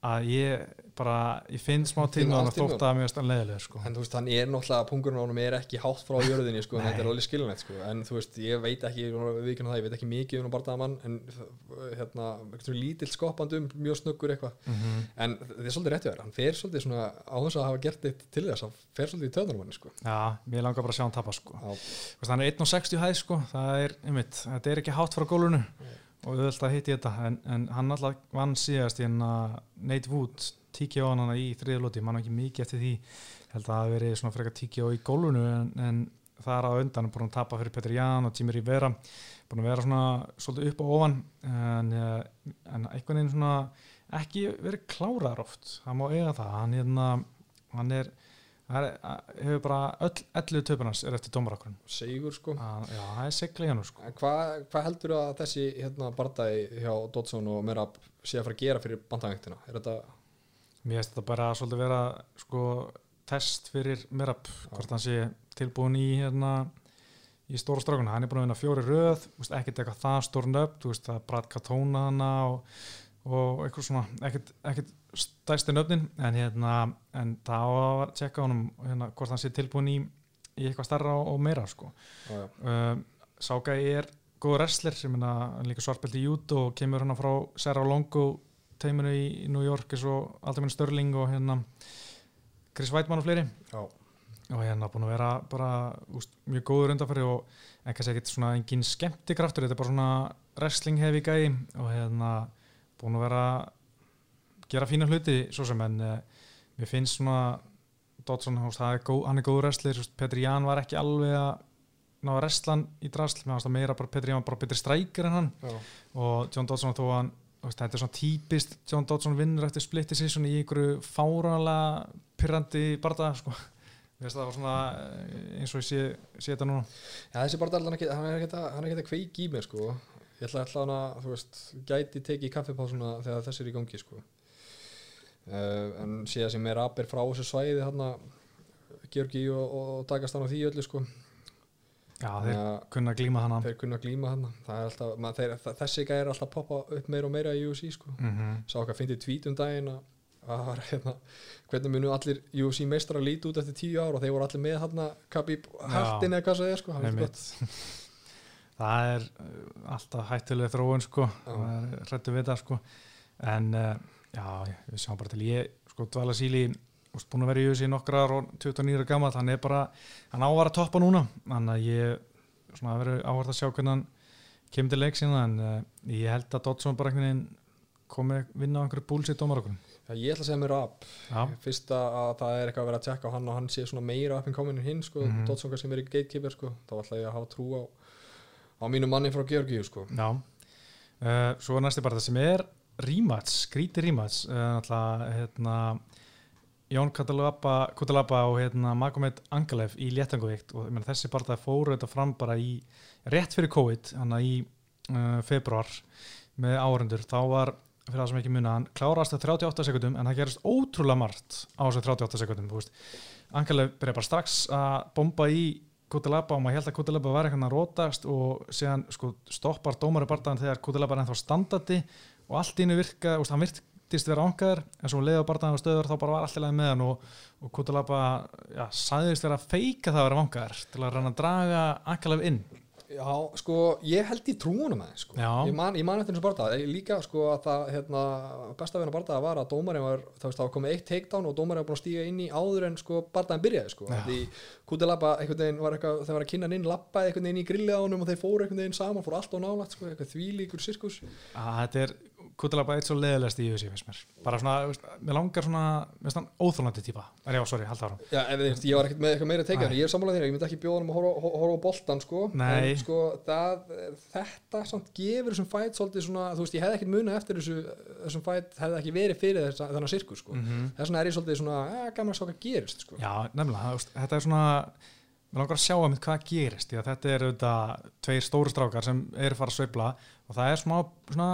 að ég bara, ég finn smá allt að þótt að mér stann leðilega sko. En þú veist, hann er náttúrulega, pungurinn á honum er ekki hátt frá jörðinni, sko, en þetta er alveg skilunætt, sko, en þú veist, ég veit ekki við það, ég veit ekki mikið um bardaðamann en hérna, lítill skoppandum, mjög snöggur eitthvað. Mm en þetta er svolítið réttið þér, hann fer svolítið svona á þess að hafa gert eitt til þess hann fer svolítið í töðunum hann, sko. Já, mér langar bara að sjá hann tapa Já, Þú veist, hann 1.60 hæð það einmitt, þetta ekki hátt frá gólunu og við ætlum að hitti þetta en, en hann alltaf vann síðast í hérna Nate Wood, tíkja á hann í þriðlóti, mann ekki mikið eftir því. Held að það verið svona frekar tíkja á í gólunu en, en það er á undan búin að tapa fyrir Petri Ján og Jimmy Rivera búin að vera svona svolítið upp og ofan en, eh, en einhvern veginn svona ekki verið klárar oft það má eiga það, hann, hérna, hann er það hefur bara öll ellu töpunars er eftir dómarakkurinn segur, sko að, já, það er segla hann sko. Hvað hva heldur að þessi hérna, bardagi hjá Dodson og Merab sé að fara að gera fyrir bandavengtina? Er þetta, mér finnst þetta bara svolítið vera sko, test fyrir Merab hvort hann sé tilbúin í hérna, í stóra strákuna, hann er búin að vinna fjóri röð ekkert eitthvað það stórn upp það er Brad Katona hana og, og eitthvað svona, ekkert stæsti nöfnin en, hérna, en það á að tjekka honum hérna, hvort hann sé tilbúin í, í eitthvað starra og, og meira sko. um, Ságæi er góð wrestler sem er hann líka svartbelti í jút og kemur hann frá Sarah Longo teiminu í New York eins og Aldaminn Störling og hérna Chris Weidmann og fleiri. Já, og hérna búin að vera bara úst, mjög góður undanfæri og en kannski ekkert svona engin skemmtikraftur, þetta er bara svona wrestling hefi gæi og hérna búin að vera gera fína hluti svo sem en uh, mér finnst svona Dodson, er góð, hann er góður wrestler Petri Ján var ekki alveg að ná að wrestlan í drasl, meira bara Petri Ján var bara betri strækir en hann já, og John Dodson þó að þetta er svona típist John Dodson vinnur eftir split decision í einhverju fáranlega pyrrandi barða sko. Það var svona eh, eins og ég sé, sé þetta núna Já, þessi bardaði hann, er ekkert að, að kveiki í mig sko. ég ætla alltaf hann að gæti tekið í kaffipásuna þegar þessi er í gangi sko. Uh, en síðan sem er abir frá þessu svæði hann Georgi og, og, takast hann á því öllu sko. Já, þeir að kunna að glíma hana þeir kunna að glíma hann alltaf, mað, þeir, þessi gæði er alltaf að poppa upp meira og meira í UFC sko. mm -hmm. sá okkar fyndið tvít um daginn að að hérna hvernig munu allir UFC meistrar að líti út eftir tíu ár og þeir voru allir með hann Khabib hattin eða hvað það er sko, það er uh, alltaf hættulega þróun sko, hrættu við það sko. En uh, já, við sjáum bara til. Ég sko dvala síli búin að vera í USA í nokkrar og 29 ára gammal, hann er bara hann á að vera að toppa núna, þannig að ég svona verið áhvert að sjá hvernig hann kemur til leik sína, en uh, ég held að Dodson bara einhvern veginn komi að vinna á einhverju búlsitt dómar okkur ég ætla að segja mér upp. Já, fyrst að það er eitthvað að vera að tjekka á hann og hann sé svona meira upp en komin en hinn sko, mm Mhm. Dodson er í gatekeeper sko, þá ætla ég að hafa trú á á mínu manni frá Georgíu sko. Já. Uh, Svo er næsti rímats, skríti rímats uh, náttúrulega, hérna Jón Kutalaba og hérna, Magomed Angalev í léttanguvikt og meina, þessi bara það fóru þetta fram bara í rétt fyrir COVID, hann í uh, februar með áhundur þá var, fyrir það sem ekki muna hann klárast að 38 sekundum en það gerist ótrúlega margt á þessu 38 sekundum. Angalev byrja bara strax að bomba í Kutalaba og maður held að Kutalaba var eitthvað að rótast og síðan sko, stoppar dómari bardaðan þegar Kutalaba er ennþá standandi og allt innu virka, úst, hann virtist vera ángaður en svo leiða bardaðan á stöður þá bara var allt í lagi með hann og, og Kutalaba ja, sæðist vera að feika það að vera ángaður til að reyna að draga Angalev inn. Já, sko, ég held í trúunum aðeins sko. Ég man, eftir þessu barða líka sko að það, hérna, besta vegna barða var að dómarinn var, það veist, var komið eitt takedown og dómarinn var búin að stíga inn í áður en sko barðaðin byrjaði sko, því Kutilaba einhvern veginn var eitthvað, þegar var að kynna hann inn lappaði einhvern veginn í grillið á honum og þeir fóru einhvern veginn saman, fóru allt á nálægt sko, eitthvað þvílíkur sirkus. Að þetta er Kutalaba eitt svo leiðilegst í UFC finnst mér. Bara svona, mér langar svona finnst hann óþólandi típa. Er já, sorry, halda ára Já, ef þið, ég var ekkert með eitthvað meira teikja Nei. ég er sammálað þér, ég myndi ekki bjóða hann að horfa, horfa á boltan sko, en sko það, þetta samt gefur þessum fæt svolítið svona, þú veist, ég hefði ekkert munað eftir þessu, þessum fæt hefði ekki verið fyrir þess, þennan sirkus sko, Mhm. þess vegna er ég svolítið svona, að gaman að sjá hvað gerist sko, Já, nefnilega, þetta er svona mér langar að sjá að hvað gerist því að þetta er auðvitað tveir stóru strákar sem eru fara að sveifla og það er smá svona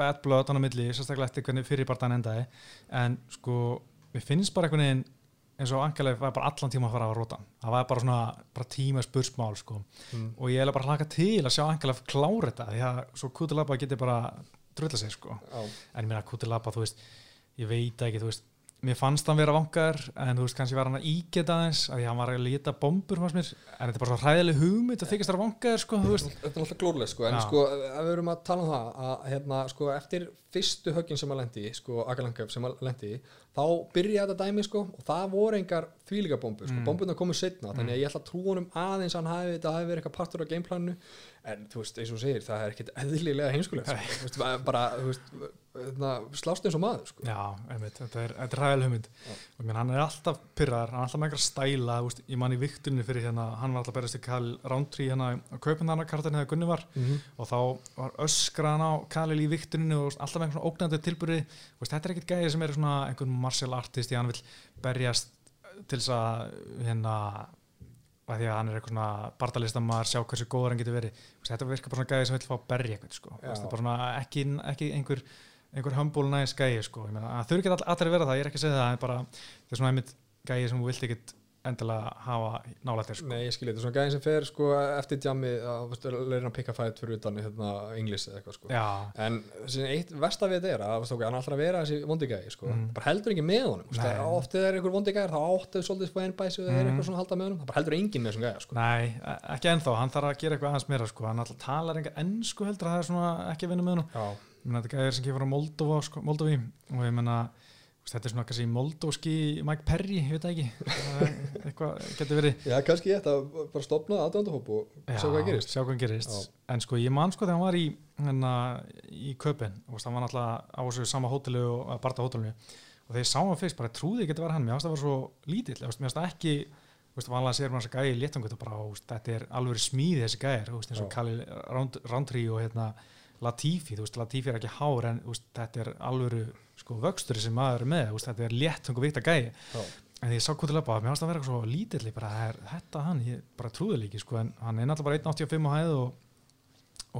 bad blood á milli, sérstaklega eftir hvernig fyrirbartan endaði. En sko, mér finnst bara einhvern veginn eins og Angeleif var bara allan tíma að fara á rótan það var bara svona, bara tíma spursmál sko, Mm. og ég er bara að hlaka til að sjá Angeleif klára þetta, því að svo Kutilaba geti bara drulla sig sko. Já, en ég meina Kutilaba, þú veist ég veit ekki, þú veist mér fannst hann vera vangar, en þú veist kannski var hann að ígeta aðeins, að því hann var að lita bombur fannst mér, en þetta er bara svo hræðileg hugmynd að þykist þar vangar, sko, þetta er alltaf glórlega sko, en Já. sko, ef við erum að tala um það að hérna, sko, eftir fyrstu höggin sem að lendi, sko, Agalangaf sem að lendi þá byrjaði þetta dæmi, sko og það voru engar þvílíka bombur, sko, Mm. bomburna komu setna, þannig að ég ætla að trúa honum aðeins að hann hafi, þetta hafi verið eitthvað partur á gameplaninu, en þú veist, eins og segir, það er ekkit eðlilega heimskulegt, sko, bara, þú veist, hérna, slást eins og maður, sko. Já, einmitt, þetta er, er hræðileg hugmynd. Og menn, hann er alltaf pyrrar, hann er alltaf með einhver stæla, þú veist, ég man í viktunni fyrir hérna, hann var alltaf berist í Kal Roundtree hérna á kaupindarnarkartin hefði Gunni var. Mm og þá var öskraðan á Kalil í viktuninu og alltaf með einhvern svona ógnandi tilbúri veist, þetta er ekkert gæði sem er svona einhvern martial artist í hann vil berjast til þess að hérna að því að hann er eitthvað svona bardalistamar sjá hversu góður hann getur verið þetta virkar bara svona gæði sem vil fá að berja eitthvað sko. Það er ekki, ekki einhver einhver humble nice gæði sko. Þau eru ekki all, allir vera það, ég er ekki að segja það en bara, það er svona einmitt gæði sem þú vilt ekkit endilega hafa nálættir sko. Nei, ég skilja, þetta svona gæðin sem fer sko eftir djami að leira hann pikka fætt fyrir utan hérna, inglis eða eitthvað sko en eitt versta við þetta er að veistu, ok, hann alltaf vera þessi vondi gæði sko Mm. bara heldur ekki með honum, veistu, Nei. oft þegar er einhver vondi gæðir þá áttu svolítið spæðin bæsi og það er Mm. eitthvað svona halda með honum það bara heldur enginn með þessum gæði sko Nei, e- ekki ennþá, hann þarf að gera eitthvað aðeins meira sko. hann alltaf talar enga ennsku heldur að það er svona ekki að vinna með meina þetta ég er svona kannski moldóski Mike Perry, ég veit það ekki. Það eitthvað getur verið. Já kannski þetta bara stopna aðdöndahóp og sjá hvað gerist. sjá hvað gerist. En sko ég man sko þegar hann var í hérna, í köpinn hann var náttúrulega á þessu sama hótelu og að barta hótelinu. Og þegar ég sá hann fyrst bara trúði ekki að vera hann. Mér fannst það var svo lítill. Mér fannst það ekki vanlega sér maður þess að gæði í léttangut og bara, þetta er alveg smíði þessi veist, eins og Round- Roundtree og hérna Latifi, veist, Latifi er ekki hár en veist, þetta er alveg sko vöxtur sem maður er með, þetta er létt og vita gæði, Já, en ég sá hvað til að mér fannst það vera svo lítill, ég bara, er þetta hann ég bara trúði líki, sko, en hann er náttúrulega bara 1.85 á hæð og,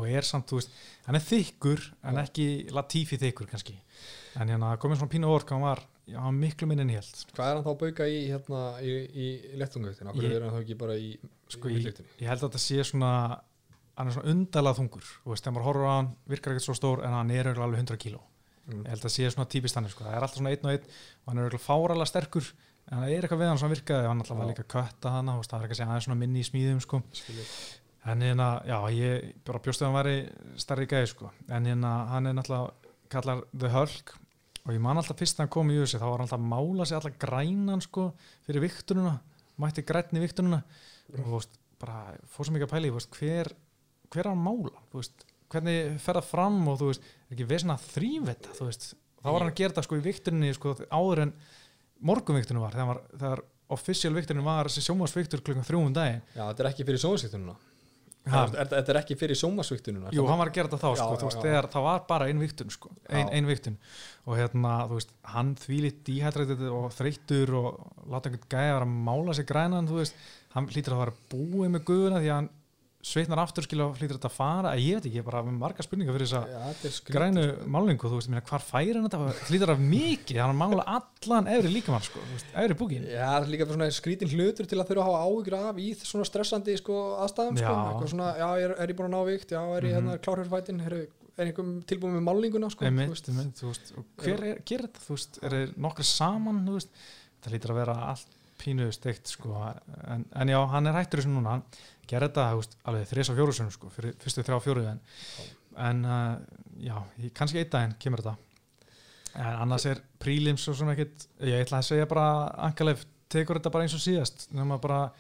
og er samt, þú veist, hann er þykkur en ekki Latifi þykkur kannski. En hérna komið svona pínu ork hann var, hann var miklu minn en held hvað er hann þá að bauka í hérna í, í, í lettungautin, okkur er hann þá ekki bara í, Sko, í ég, vitleiktinni? ég held að þetta sé svona hann er svona undalað þungur. Þú veist, þegar maður horfur á hann, virkar ekkert svo stór en hann er alveg 100 kíló Mm. ég held að sé svona típist þannig, sko. það er alltaf svona einn og einn og hann er örugglega fáralega sterkur en það er eitthvað við hann sem virkaði og hann alltaf var líka að kötta veist, það er ekki að segja aðeins svona minni í smíðum sko. En hérna, já, ég bara bjóstu að hann væri starri gæði, sko en hérna, hann er náttúrulega kallar The Hulk og ég man alltaf fyrst að hann kom í USA þá var hann alltaf að mála sig alltaf grænan sko fyrir viktununa, mætti grænni viktununa og veist, bara fór svo mikið að pæli, hver hver er hann mála, þú veist hvernig fer það fram og þú veist ekki vesna þrýveta, þú veist? Þá var hann að gera þetta sko í viktuninni sko áður en morgunviktunum var, þegar, var, þegar official viktunin var þessi sjómasviktur klukkan þrjúum daginn. Já, þetta er ekki fyrir sjómasvíktununa Ha. Þetta er ekki fyrir sjómasvíktununa Jú, hann var að gera þetta þá, Já, sko, já, þú veist, þegar það var bara ein viktun, sko, ein, Já. ein viktun og hérna, þú veist, hann þvílitt díhættrættið og þreyttur og láta einhvern vera að mála sig grænan, þú veist, hann hlýtur að fara búið með guðuna því að hann sveitnar aftur skilja og hlýtur þetta að fara, ég veit ekki, ég er bara með marga spurningar fyrir er skrítið. grænu málningu, þú veist, minna, hvar færi hann þetta, hlýtur af mikið, hann mála allan efri líkamann, sko, þú efri búkin. Já, það er líka fyrir svona skrítin hlutur til að þurfa að hafa áhyggjur af í svona stressandi sko, aðstæðum sko. Eitthvað svona, já, er, er ég búin að ná vikt já, er ég hérna klár fyrir fætin er, er einhver tilbúin með málninguna sko, þú Einmitt, veist. einmitt, þú veist, hver er, gerir þetta, þú veist, er þeir nokkri saman, þú veist, það lítur að vera allt pínu steikt, sko, en, en já, hann er hættur þessu núna, hann gerir þetta, veist, alveg þrís og fjóru sinni, sko, fyrir fyrstu þrjá fjóru, en, en uh, já, kannski einn daginn kemur þetta, en annars er prílims og svona ekkit, ég ætla að segja bara, Ankalef tekur þetta bara eins og síðast, nema bara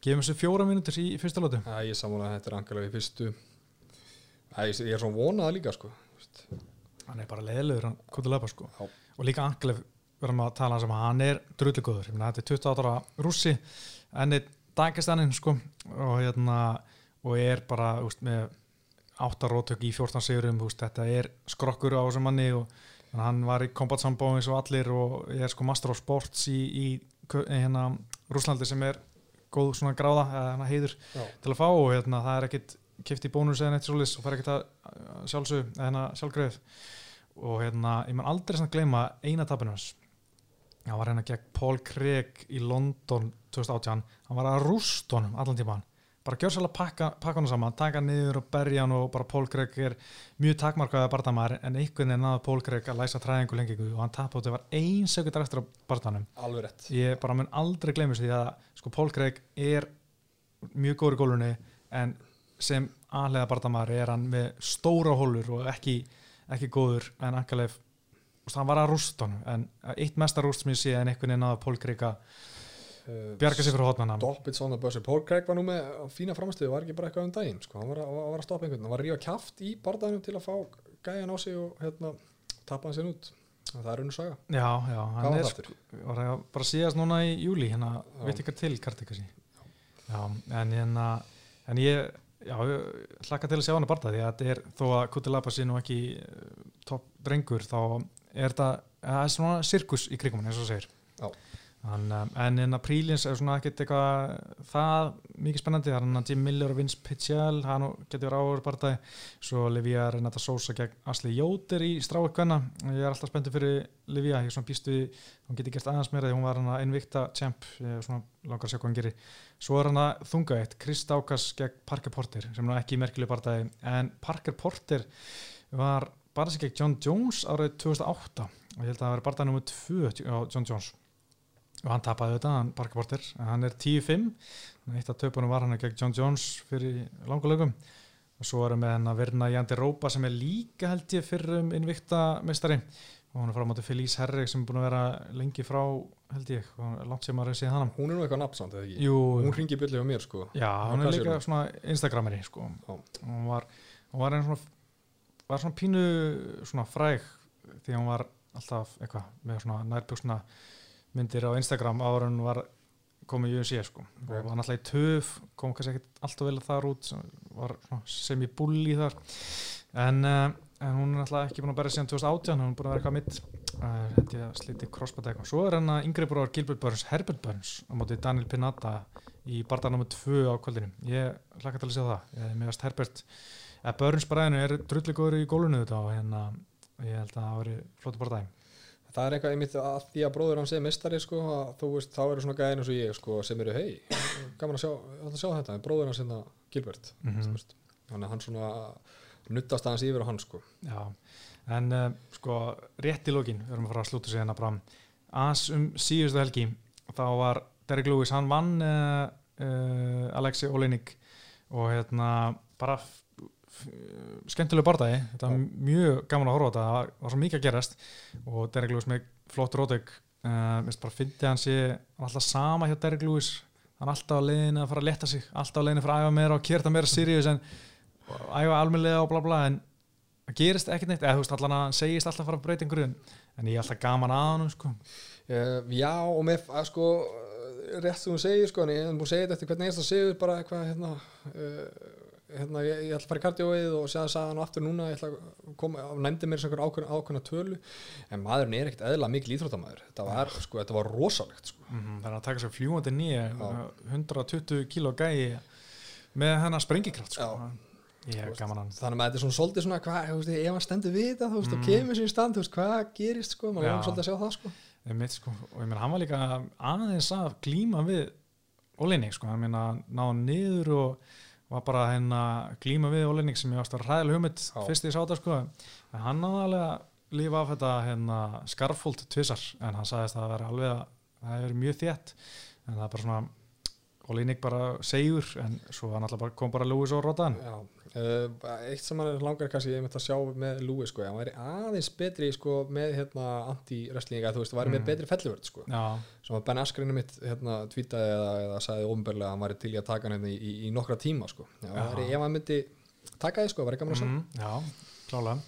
gefum þessu fjóra mínútur í, fyrsta lótu. Já, ég sammála að þetta er angalega í fyrstu Æ, ég, er svona vonað líka sko. hann er bara leðilegur, hann kóttu löpa sko Já. og líka Anklef verðum að tala um að hann er meina þetta er 28 ára rússi, enni Dagestaninn sko og hérna og er bara úst, með áttarótök í 14 sigurum, úst, þetta er skrokkur á þessum manni og hann var í Combat Sambo eins og allir og er sko Master of Sports í, í, kö- hérna Rúslandi sem er góð svona gráða, hérna heiður Já. til að fá og hérna, það er ekkit kipt í bónus eða neitt svolítið og fær ekkit að sjálfsög hérna sjálfgreið og hérna, ég man aldrei svona gleyma eina tapinu hans hann var hérna gegn Paul Craig í London 2018, hann var að rúst honum allan tímaðan, bara gjör svolítið pakka, pakka hann saman, taka hann niður og berja hann og bara Paul Craig er mjög takmarkaði barndamæður en einhvern veginn náði Paul Craig að læsa træðingu lengingu og hann tapði og þetta var ein sekundar eftir á barndanum Alveg rétt. Ég bara mun aldrei gleymis því að sko Paul Craig er mjög góður í gólunni en sem aðlega barndamæður er hann með stóra hólur og ekki, ekki góður en Ankalef hann var að rústa honum en eitt mesta rúst sem ég sé en einhvern veginn náði Paul Craig að uh, bjarga sig fyrir hótnana Dolpits on the buzzer Paul Craig var nú með fína framstöðu var ekki bara eitthvað um daginn sko. hann var að, var að stoppa einhvern hann var að rífa kjaft í barðanum til að fá gæjan á sig og hérna, tappa hann sér út. Og það er unnu saga. Já, já, Hvað hann var er sko, var að bara síðast núna í júli hérna, veit ekki til Kartikasi já, en hérna en ég, já, hlakka til að sjá hann að barða því að þetta er, þó að Kutilapa sé nú ekki uh, topp drengur þá er þetta, er svona sirkus í krigum eins og segir. Já. Hann, um, en en að prílins er svona ekkert eitthvað það mikið spennandi, það er hann að Jim Miller og Vince Pitchell, hann getur verið áður barðaði, svo Livia Renata Sosa gegn Asli Jóter í stráið kvenna. Ég er alltaf spenntið fyrir Livia ég er svona býstu, hún getur gert aðeins meira því hún var hann að einvikta champ, ég er svona langar að sjá hvað hann gerir, svo er hann að þunga eitt Chris Daukas gegn Parker Porter sem er ekki merkileg barðaði, en Parker Porter var bara sig gegn John Jones árið 2008 og ég held að það var barðaði nummer 2 á John Jones. Og hann tapaði þetta, hann en hann er 10-5, eitt af töpunum var hann gegn John Jones fyrir langa lögum. Og svo erum við hann að verna Jandi Rópa sem er líka held ég fyrir um innvikta meistari. Og hann er frá mátu Felice Herrig sem er búin að vera lengi frá held ég, og er langt sem að reysi hann hún er nú eitthvað nafnsamt eða ekki? Jú, hún ringi á mér sko. Já, hann er líka hún? svona Instagrameri sko, hann var, hann var einn svona var svona pínu svona fræg því hann var alltaf eitthvað með svona nærbjöksna myndir á Instagram en hún var komið í UFC sko. Ok. og var náttúrulega í töf kom kannski ekkert alltaf vel þar út sem var sem í bulli þar. En, uh, en hún er náttúrulega ekki búin að berja síðan 2018 hún er búin að vera eitthvað mitt. Uh, þetta ég slíti crossbæt eitthvað. Svo er hann að yngri bróðar Gilbert Burns Herbert Burns á móti Daniel Pinata í barða nr. 2 á kvöldinu. Ég hlakka til að sjá það. Ég, mér veist Herbert að Burns bræðinu er drulligur í gólunu þetta og hérna ég held að það veri flóti barðaði það er eitthvað einmitt að því að bróður hans er mistari sko, að þú veist, þá eru svona gæðin eins og ég sko, sem eru, hei, gaman að sjá, að sjá þetta en bróður hans hérna Gilbert þú veist. þannig að hann svona nuttast aðeins yfir á hann sko. Já, en uh, sko rétt í lókin, við erum að fara að slúta sig hérna fram as um síðustu helgi þá var Derek Lewis, hann vann uh, uh, Alexi Olenik og hérna bara skemmtileg bardagi, þetta var mjög gaman að horfa þetta, það var, svo mikið að gerast og Derek Lewis með flott rótök uh, minnst bara fyndi hann sé hann er alltaf sama hjá Derek Lewis. Hann er alltaf á leiðinu að fara að leta sig alltaf á leiðinu að fara að æfa meira og kérta meira serious en æfa almennilega og bla bla en það gerist ekkert neitt, eða þú veist allan að hann segist alltaf að fara að breyta einhverju en ég er alltaf gaman að hann sko. Uh, já og með að sko rétt sem þú segir sko en ég hef búin að segja þetta eftir hvernig einst að segja bara eitthvað hérna, uh, hérna ég, ég ætla að fara í kardjóið og segja það hann aftur núna ég ætla að koma og nefndi mér svona ákveðna, ákveðna tölu. En maðurinn er ekkert eðla mikil íþróttamæður þetta var, sko, þetta var rosalegt sko. mm -hmm, það er að taka sér fljúandi nýja 120 kíló gæi með hennar sprengikraft sko. ég hef gaman hann. þannig að þetta er svona svolítið svona hvað, veist, ef hann stendur við það mm. og kemur sér í stand, veist, hvað gerist sko, maður er svolítið að sjá það sko. Mitt, sko, og ég meina hann var líka aðeins að glíma við Olenik sko, hann meina náða niður og var bara hérna glíma við Olenik sem ég ást að ræðilega hugmynd fyrst í sáta sko, en hann náða alveg að lífa af þetta hérna skarfult tvissar, en hann sagðist að það veri alveg að það hefur verið mjög þétt. En það er bara svona Olenik bara segur, en svo bara kom bara Lewis og Rodan Já eitt sem hann langar kannski ég myndi að sjá með Lúi sko, hann væri aðeins betri sko, með hérna, anti-wrestlinga þú veist, það væri mm. með betri fellivörð sko. sem að Ben Askren mitt hérna, tweetaði eða, eða sagði ofnbörlega að hann væri til í að taka hann hérna í, í, nokkra tíma sko. já, væri, ef hann myndi taka því, sko, það væri gaman að sjá mm, Já, klálega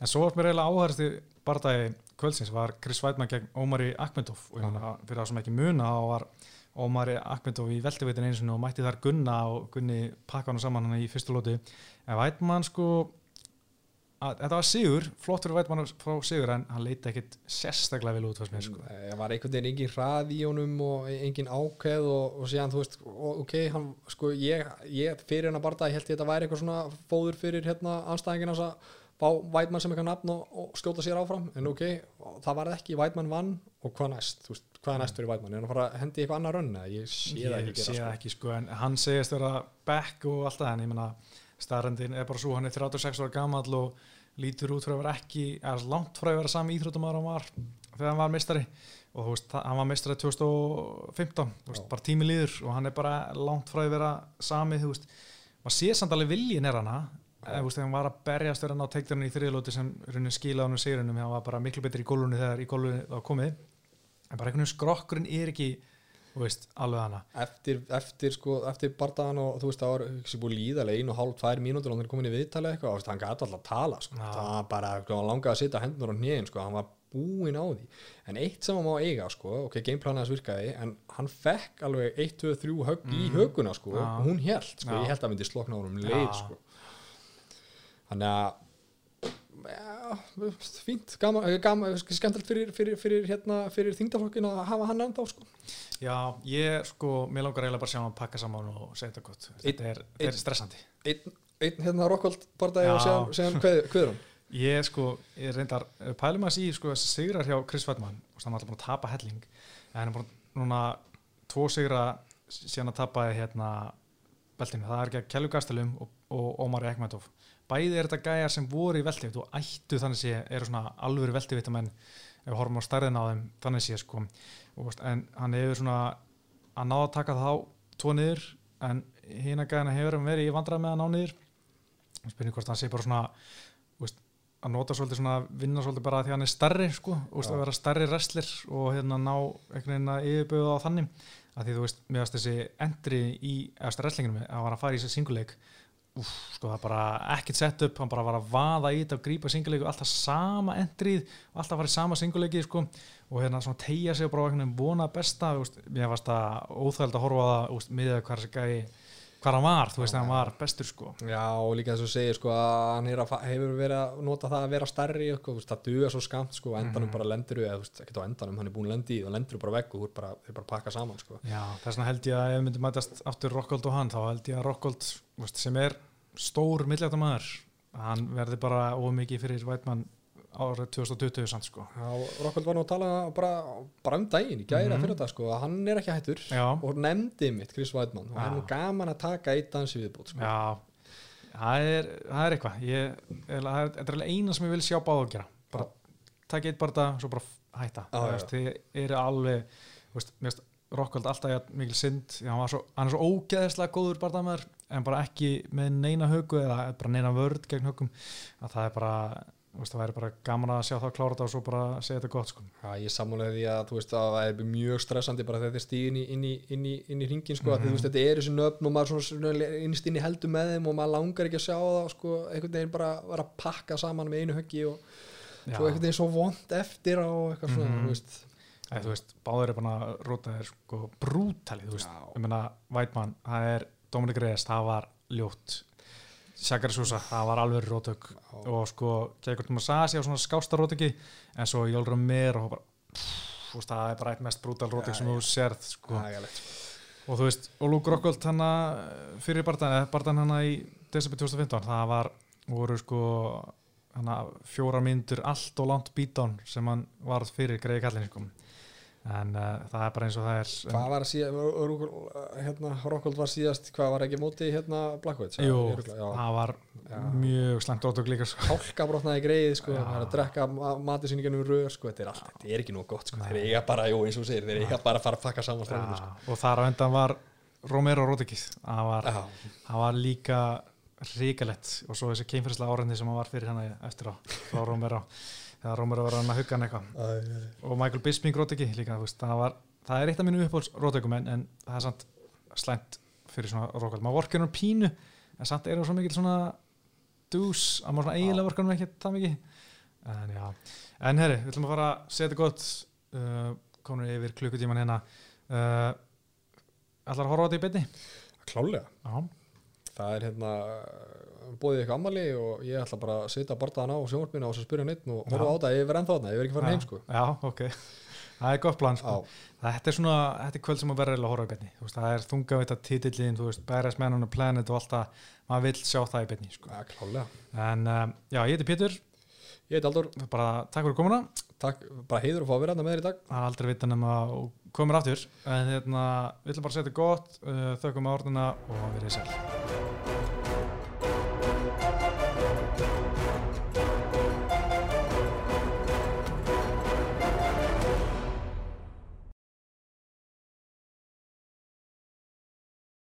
en svo var mér eiginlega áhæðast í bardagi kvöldsins var Chris Weidmann gegn Ómari Akmendov og fyrir það sem ekki muna þá var Ómari Akmendov í veltevitin eins og mætti þar Gunna og Gunni pakka hann saman hann í fyrstu lóti en Vætmann sko að, þetta var Sigur, flott fyrir Vætmann frá Sigur en hann leiti ekkit sérstaklega vel út fannst mér sko. Það var einhvern veginn engin hrað í honum og engin ákveð og, og síðan þú veist ok, hann, sko ég, ég fyrir hann að barða, ég held ég þetta væri eitthvað svona fóður fyrir hérna anstæðingin að fá Vætmann sem eitthvað nafn og, og skjóta sér áfram. En ok, það var ekki, Vætmann vann og hvað næst, þú veist, hvað er næst fyrir Vætmann er hann að fara að hendi eitthvað annar rönn ég sé það ekki, sé sko. ekki sko, en hann segist vera back og allt það en ég menna staðrendin er bara svo, hann er 36 ára gammal og lítur út frá að vera ekki er langt frá að vera sami íþróttumar hann var þegar hann var mistari og þú veist, hann var mistari 2015 veist, bara tími líður og hann er bara langt frá að vera sami þú veist, maður sé samt alveg viljin er eða þú veist, hann var að berjast verðan á teiktarinn í þriðlóti sem raunin skila hann um sigurinnum, hann var bara miklu betri í gólunni þegar í gólunni þá komið en bara einhvern veginn skrokkurinn er ekki veist, alveg hana. Eftir, eftir, sko, eftir bardaðan og þú veist, það var ekki búið líðalega einu og hálf, tvær mínútur og hann er komin í viðtali eitthvað og hann gæti alltaf að tala sko. það var bara, sko, hann langaði að sitja hendur á nýjum, sko, hann var búinn á því. En eitt sem hann má eiga, sko, ok, gameplanaðis virkaði, en hann fekk alveg 1, 2, 3 högg mm. í höguna, sko og hún held, sko, ég held að myndi slokna á hann um leið, sko. Þannig að Já, fínt, gaman, gaman skemmtilegt fyrir, fyrir, fyrir, hérna, fyrir þingdaflokkin að hafa hann enda á sko. Já, ég sko, mér langar eiginlega bara að sjá hann pakka saman og segja þetta gott. Þetta er, ein, er stressandi. Einn, ein, hérna Rokkvöld barndagi og segja hann hver hann. Ég sko, ég reyndar pælum að síða sko þessi sigrar hjá Chris Weidmann og hann er alltaf búin að tapa helling. En hann er búin núna tvo sigra síðan að tapa hérna beltinu, það er ekki að Kellu Gastelum og, og Ómar Ekmæntov bæði er þetta gæjar sem voru í veltevitt og ættu þannig sé eru svona alvöru ef við horfum á starðin á þeim þannig sé sko. Og, en hann hefur svona að ná að taka þá tvo niður en hína gæðina hefur hann verið í vandrað með að ná niður. Spurning hvort hann sé bara svona veist, að nota svolítið svona vinna svolítið bara því hann er starri sko. Og að vera starri wrestler og hérna ná einhvern veginn að yfirböða á þannig. Að því þú veist, meðast þessi endri í eftir wrestlinginu með að vara að fara í þessi singuleik Úf, sko það bara ekkert sett upp hann bara var að vaða í þetta og grípa singuleiki alltaf sama endrið alltaf farið sama singuleiki sko. Og hérna svona tegja sig og bara vona besta mér fannst það óþægild að horfa það miðað hvað þessi gæi hvað hann var, þú veist að hann var bestur sko. Já og líka þess að segja sko að hann hefur verið að nota það að vera starri sko, það duða svo skamt sko endanum mm bara lendur við, ekkert á endanum, hann er búin lendi og lendur bara vegg og þú er bara, bara pakka saman sko. Já þess vegna held ég að ef myndum mætast aftur Rokkóld og hann, þá held ég að Rokkóld sem er stór millægtamæður hann verði bara ómikið fyrir Vætmann árið 2020 sann sko. Rokkvöld var nú að tala bara, bara um daginn í gæra mm -hmm. fyrir þetta sko hann er ekki hættur Já. og nefndi mitt Chris Weidmann og hann er gaman að taka eitt dansi viðbútt sko. Já, það er, það er eitthvað. Þetta er eina sem ég vil sjá báða að gera. Bara taka eitt bara það og svo bara hætta. Það er alveg veist, Rokkvöld alltaf mikil synd svo, hann er svo ógeðislega góður barndamæður en bara ekki með neina högu eða bara neina vörd gegn högum að það er bara, það væri bara gaman að sjá það að klára þetta og svo bara segja þetta gott sko. Já, ég sammálaði því að þú veist að það er mjög stressandi bara þegar þið stíð inn í, inn í, inn í, inn í ringin sko, mm -hmm. því þú veist þetta er þessi nöfn og maður innst inn í heldur með þeim og maður langar ekki að sjá það sko, einhvern veginn bara að pakka saman með einu höggi og Já. svo einhvern veginn svo vond eftir á eitthvað svona, Mhm. þú veist Æ, þú veist, báður er bara að róta þér sko brútali, þú veist, Já. ég meina Vætmann, það er Dominik Reyes, það var ljótt Shakar Sousa, það var alveg rótök og sko, Gekkur Tómas Sasi á svona skásta rótöki, en svo Jólur Mér og bara, pff, þú veist, það er bara eitt mest brútal rótök Já, sem þú sérð sko, Ægilegt. og þú veist, og Luke Rockhold hana fyrir barðan, barðan hana í desember 2015, það var voru sko hana fjóra myndur allt og langt beatdown sem hann varð fyrir greiði kallin sko. En uh, það er bara eins og það er Hvað var að síðast, hérna, Rokkvöld var síðast, hvað var ekki móti hérna Blackwood? Jú, það var Já. mjög slæmt ótök líka sko. hálka brotnaði greið sko, það er að drekka mati sín í gennum rör sko, þetta er allt, þetta er ekki nú gott sko, þeir eiga bara, jú eins og segir, þeir eiga bara að fara að pakka saman strákunum, sko. og þar á endan var Romero Rodriguez það var, var líka ríkalett og svo þessi keimfyrslega árendi sem hann var fyrir hann eftir á frá Romero þegar Romero var að hugga hann eitthvað. Og Michael Bisping Rodriki líka það, var, það er eitt af mínu uppáhalds Rodrikum en, en það er samt slæmt fyrir svona Rokkveld, maður vorkir hann pínu en samt er það svo mikil svona dús, að maður svona eiginlega vorkir hann ekki það mikið. En já, en herri, við ætlum að fara að setja gott uh, konur yfir klukkutíman hérna. Uh, ætlar að horfa á þetta í beinni? klálega Já, það er hérna bóðið eitthvað ammali og ég ætla bara að sitja bardaðan á sjónvarpinu og spyrja neitt og horfa Já. á það, ég verð ennþá þarna, ég verð ekki farin heim sko. Já, ok. Það er gott plan sko. Já, Þetta er svona, þetta er kvöld sem að vera að horfa í beinni, þú veist, það er þungavita titillin, þú veist, Bæras Man on a Planet og allt það, maður vill sjá það í beinni, sko. ja, klálega. En um, já, ég heiti Pétur, Ég heit Aldur, bara takk fyrir komuna, takk, bara heiður að fá að vera hérna með þér í dag. Það er aldrei vita nema að komir aftur, en hérna, við ætlum bara að setja gott, uh, þökkum á orðina og verið sæl.